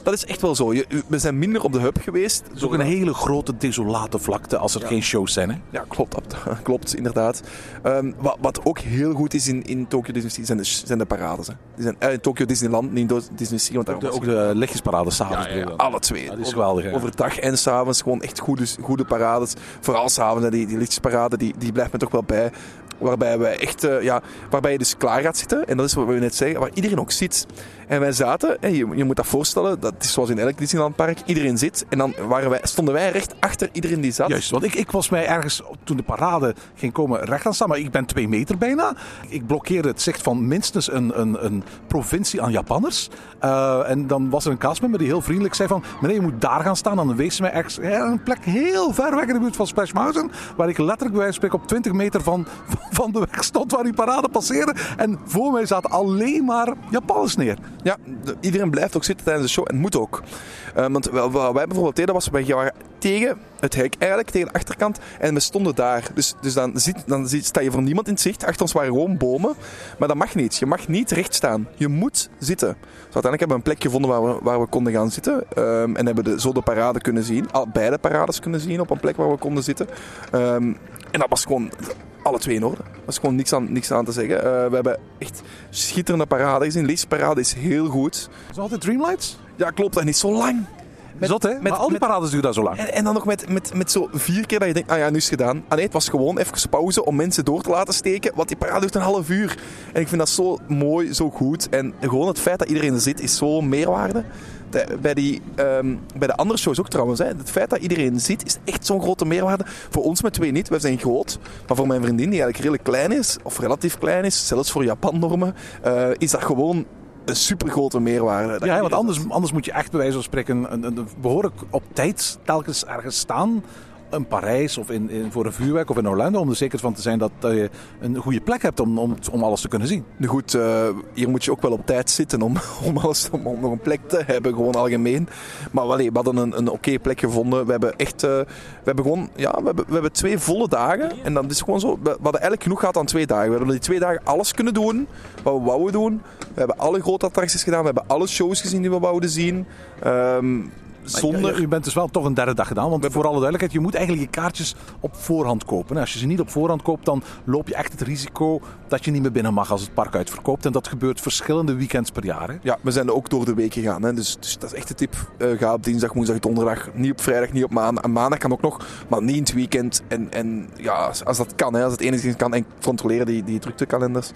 Dat is echt wel zo. Je, we zijn minder op de hub geweest. Het is ook een hele grote desolate vlakte als er geen shows zijn. Hè? Ja, klopt. dat- [LAUGHS] klopt, inderdaad. Ehm, wat, wat ook heel goed is in, in Tokyo Disney Sea zijn de, zijn de parades. Hè. Die zijn, eh, in Tokyo Disneyland, niet in Disney Sea. Want daar Ook de, ook de lichtjesparade s'avonds. ja, alle twee. Die is geweldig, ja. Overdag en s'avonds gewoon echt goede, goede parades. Vooral s'avonds, die, die lichtjesparade, die, die blijft me toch wel bij. Waarbij, wij echt, eh, ja, waarbij je dus klaar gaat zitten. En dat is wat we net zeggen, waar iedereen ook zit. En wij zaten, en je, je moet dat voorstellen, dat is zoals in elk Disneylandpark. Iedereen zit en dan waren wij, stonden wij recht achter iedereen die zat. Juist, want ik, ik was mij ergens toen de parade ging komen recht aan staan, maar ik ben twee meter bijna. Ik blokkeerde het zicht van minstens een, een, een provincie aan Japanners. Eh, en dan was er een castmember die heel vriendelijk zei van, meneer je moet daar gaan staan. Dan wees ze mij ergens ja, een plek heel ver weg in de buurt van Splash Mountain, waar ik letterlijk bij wijze spreken op 20 meter van, [LAUGHS] van de weg stond waar die parade passeerde. En voor mij zaten alleen maar Japanners neer. Ja, de- iedereen blijft ook zitten tijdens de show. En moet ook. Eh, want wij bijvoorbeeld deden was, wij waren tegen het hek eigenlijk, tegen de achterkant. En we stonden daar. Dus, dus dan, zit, dan sta je voor niemand in het zicht. Achter ons waren gewoon bomen. Maar dat mag niet. Je mag niet recht staan. Je moet zitten. Dus uiteindelijk hebben we een plek gevonden waar we, waar we konden gaan zitten. Ehm, en hebben de, zo de parade kunnen zien. Al, beide parades kunnen zien op een plek waar we konden zitten. Ehm, en dat was gewoon alle twee in orde. Er was gewoon niks aan, niks aan te zeggen. Eh, we hebben echt schitterende parade gezien. Deze parade is heel goed. Is altijd Dreamlights? Ja, klopt. Dat is niet zo lang. Met, Zot, hè? met- maar al die met- parades duren daar zo lang. En, en dan nog met, met, met zo vier keer dat je denkt, ah ja, nu is het gedaan. Ah nee, het was gewoon even pauze om mensen door te laten steken. Want die parade duurt een half uur. En ik vind dat zo mooi, zo goed. En gewoon het feit dat iedereen er zit, is zo'n meerwaarde. De- bij, die, ehm, bij de andere shows ook trouwens. Hè. Het feit dat iedereen zit, is echt zo'n grote meerwaarde. Voor ons met twee niet. Wij zijn groot. Maar voor mijn vriendin, die eigenlijk redelijk klein is, of relatief klein is, zelfs voor Japan-normen, eh, is dat gewoon een supergrote meerwaarde. Dat Ja, want anders, anders moet je echt bij wijze van spreken een, een, een behoorlijk op tijd telkens ergens staan. In Parijs of in, in, voor een vuurwerk of in Orlando. Om er zeker van te zijn dat eh, je een goede plek hebt om, om, om alles te kunnen zien. Nu goed, eh, hier moet je ook wel op tijd zitten om, [LAUGHS] om, alles, om, nog een plek te hebben, gewoon algemeen. Maar wel, we hadden een, een oké plek gevonden. We hebben echt, eh, we hebben gewoon, ja, we hebben, we hebben twee volle dagen. En dan is gewoon zo, we, hadden eigenlijk genoeg gehad aan twee dagen. We hebben die twee dagen alles kunnen doen wat we wouden doen. We hebben alle grote attracties gedaan, we hebben alle shows gezien die we wouden zien. Ehm, zonder... U, bent dus wel toch een derde dag gedaan. Want voor alle duidelijkheid, je moet eigenlijk je kaartjes op voorhand kopen. Als je ze niet op voorhand koopt, dan loop je echt het risico dat je niet meer binnen mag als het park uitverkoopt. En dat gebeurt verschillende weekends per jaar. Hè? Ja, we zijn er ook door de week gegaan. Hè. Dus, dus dat is echt de tip. Eh, ga op dinsdag, woensdag, donderdag. Niet op vrijdag, niet op maandag. En maandag kan ook nog, maar niet in het weekend. En, en ja, als, dat kan, hè, als het enigszins kan. En controleer die, die druktekalenders.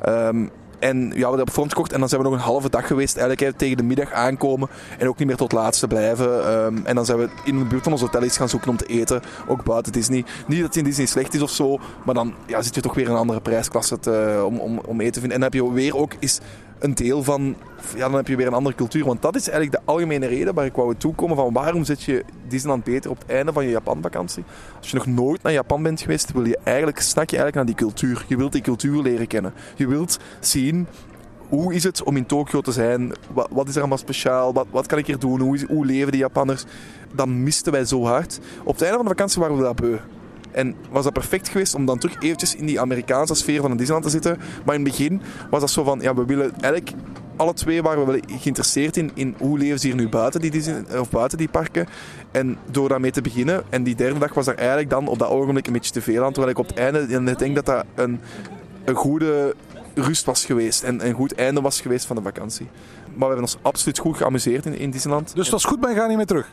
Ehm, en ja, we hebben op vorm gekocht. En dan zijn we nog een halve dag geweest. Eigenlijk tegen de middag aankomen. En ook niet meer tot laatste blijven. Ehm, en dan zijn we in de buurt van ons hotel iets gaan zoeken om te eten. Ook buiten Disney. Niet dat het in Disney slecht is of zo. Maar dan ja, zit je toch weer in een andere prijsklasse te- om, om, om eten te vinden. En dan heb je weer ook is een deel van... Ja, dan heb je weer een andere cultuur. Want dat is eigenlijk de algemene reden waar ik wou toekomen. Van waarom zit je Disneyland beter op het einde van je Japan-vakantie? Als je nog nooit naar Japan bent geweest, wil je eigenlijk, snak je eigenlijk naar die cultuur. Je wilt die cultuur leren kennen. Je wilt zien hoe is het om in Tokio te zijn? Wat, wat is er allemaal speciaal? Wat, wat kan ik hier doen? Hoe, hoe leven die Japanners? Dat misten wij zo hard. Op het einde van de vakantie waren we dat beu. En was dat perfect geweest om dan terug eventjes in die Amerikaanse sfeer van een Disneyland te zitten. Maar in het begin was dat zo van, ja, we willen eigenlijk... Alle twee waren we wel geïnteresseerd in, in hoe leven ze hier nu buiten die, Disney, of buiten die parken. En door daarmee te beginnen, en die derde dag was er eigenlijk dan op dat ogenblik een beetje te veel aan. Terwijl ik op het einde, ik denk dat dat een, een goede rust was geweest. En een goed einde was geweest van de vakantie. Maar we hebben ons absoluut goed geamuseerd in, in Disneyland. Dus dat is goed, maar je gaat niet meer terug.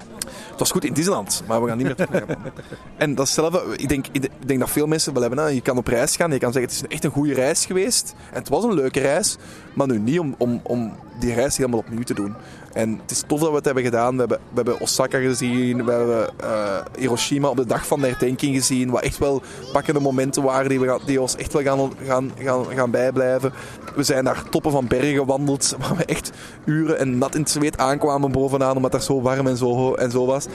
Het was goed in Disneyland, maar we gaan niet meer terug. [LAUGHS] En dat is hetzelfde, ik denk, ik denk dat veel mensen wel hebben. Hè. Je kan op reis gaan, je kan zeggen het is echt een goede reis geweest. En het was een leuke reis, maar nu niet om, om, om die reis helemaal opnieuw te doen. En het is tof dat we het hebben gedaan. We hebben, we hebben Osaka gezien, we hebben eh, Hiroshima op de dag van de herdenking gezien. Wat echt wel pakkende momenten waren die, we, die ons echt wel gaan, gaan, gaan, gaan bijblijven. We zijn naar toppen van bergen gewandeld, [LAUGHS] waar we echt uren en nat in het zweet aankwamen bovenaan, omdat het zo warm en zo, en zo was.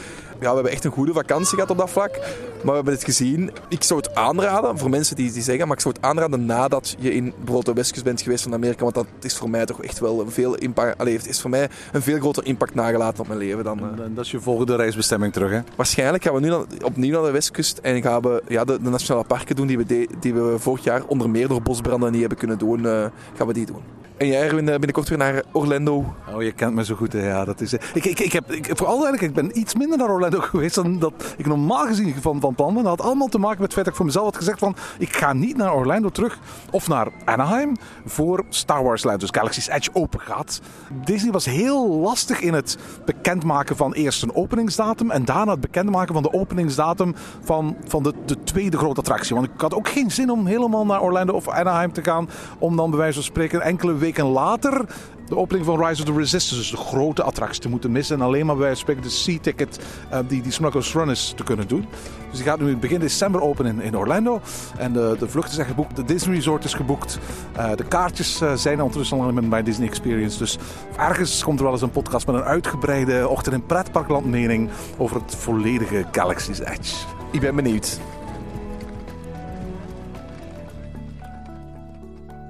Ja, we hebben echt een goede vakantie gehad op dat vlak. Maar we hebben het gezien. Ik zou het aanraden voor mensen die, die zeggen, maar ik zou het aanraden nadat je in bijvoorbeeld de bent geweest van Amerika. Want dat is voor mij toch echt wel een veel impact. Het is voor mij een groter impact nagelaten op mijn leven dan. eh, En dat is je volgende reisbestemming terug. Hè? Waarschijnlijk gaan we nu dan opnieuw naar de westkust en gaan we ja, de, de nationale parken doen die we, de- die we vorig jaar onder meer door bosbranden niet hebben kunnen doen. eh, gaan we die doen. En jij Erwin, eh, binnenkort weer naar Orlando. Oh, je kent me zo goed. Ja, dat is, ik, ik, ik heb, ik, voor alle duidelijkheid, ik ben iets minder naar Orlando [LAUGHS] geweest dan dat ik normaal gezien van, van plan ben. Dat had allemaal te maken met het feit dat ik voor mezelf had gezegd van... Ik ga niet naar Orlando terug of naar Anaheim voor Star Wars Land. Dus Galaxy's Edge open gaat. Disney was heel lastig in het bekendmaken van eerst een openingsdatum... en daarna het bekendmaken van de openingsdatum van, van de, de tweede grote attractie. Want ik had ook geen zin om helemaal naar Orlando of Anaheim te gaan... om dan bij wijze van spreken enkele weken later de opening van Rise of the Resistance, dus de grote attractie, te moeten missen. En alleen maar bij spreken de Sea-ticket eh, die, die Smuggler's Run is te kunnen doen. Dus die gaat nu begin december open in, in Orlando. En de, de vluchten zijn geboekt, de Disney Resort is geboekt. Eh, de kaartjes eh, zijn ondertussen al in bij Disney Experience. Dus ergens komt er wel eens een podcast met een uitgebreide ochtend in pretparkland mening over het volledige Galaxy's Edge. Ik ben benieuwd.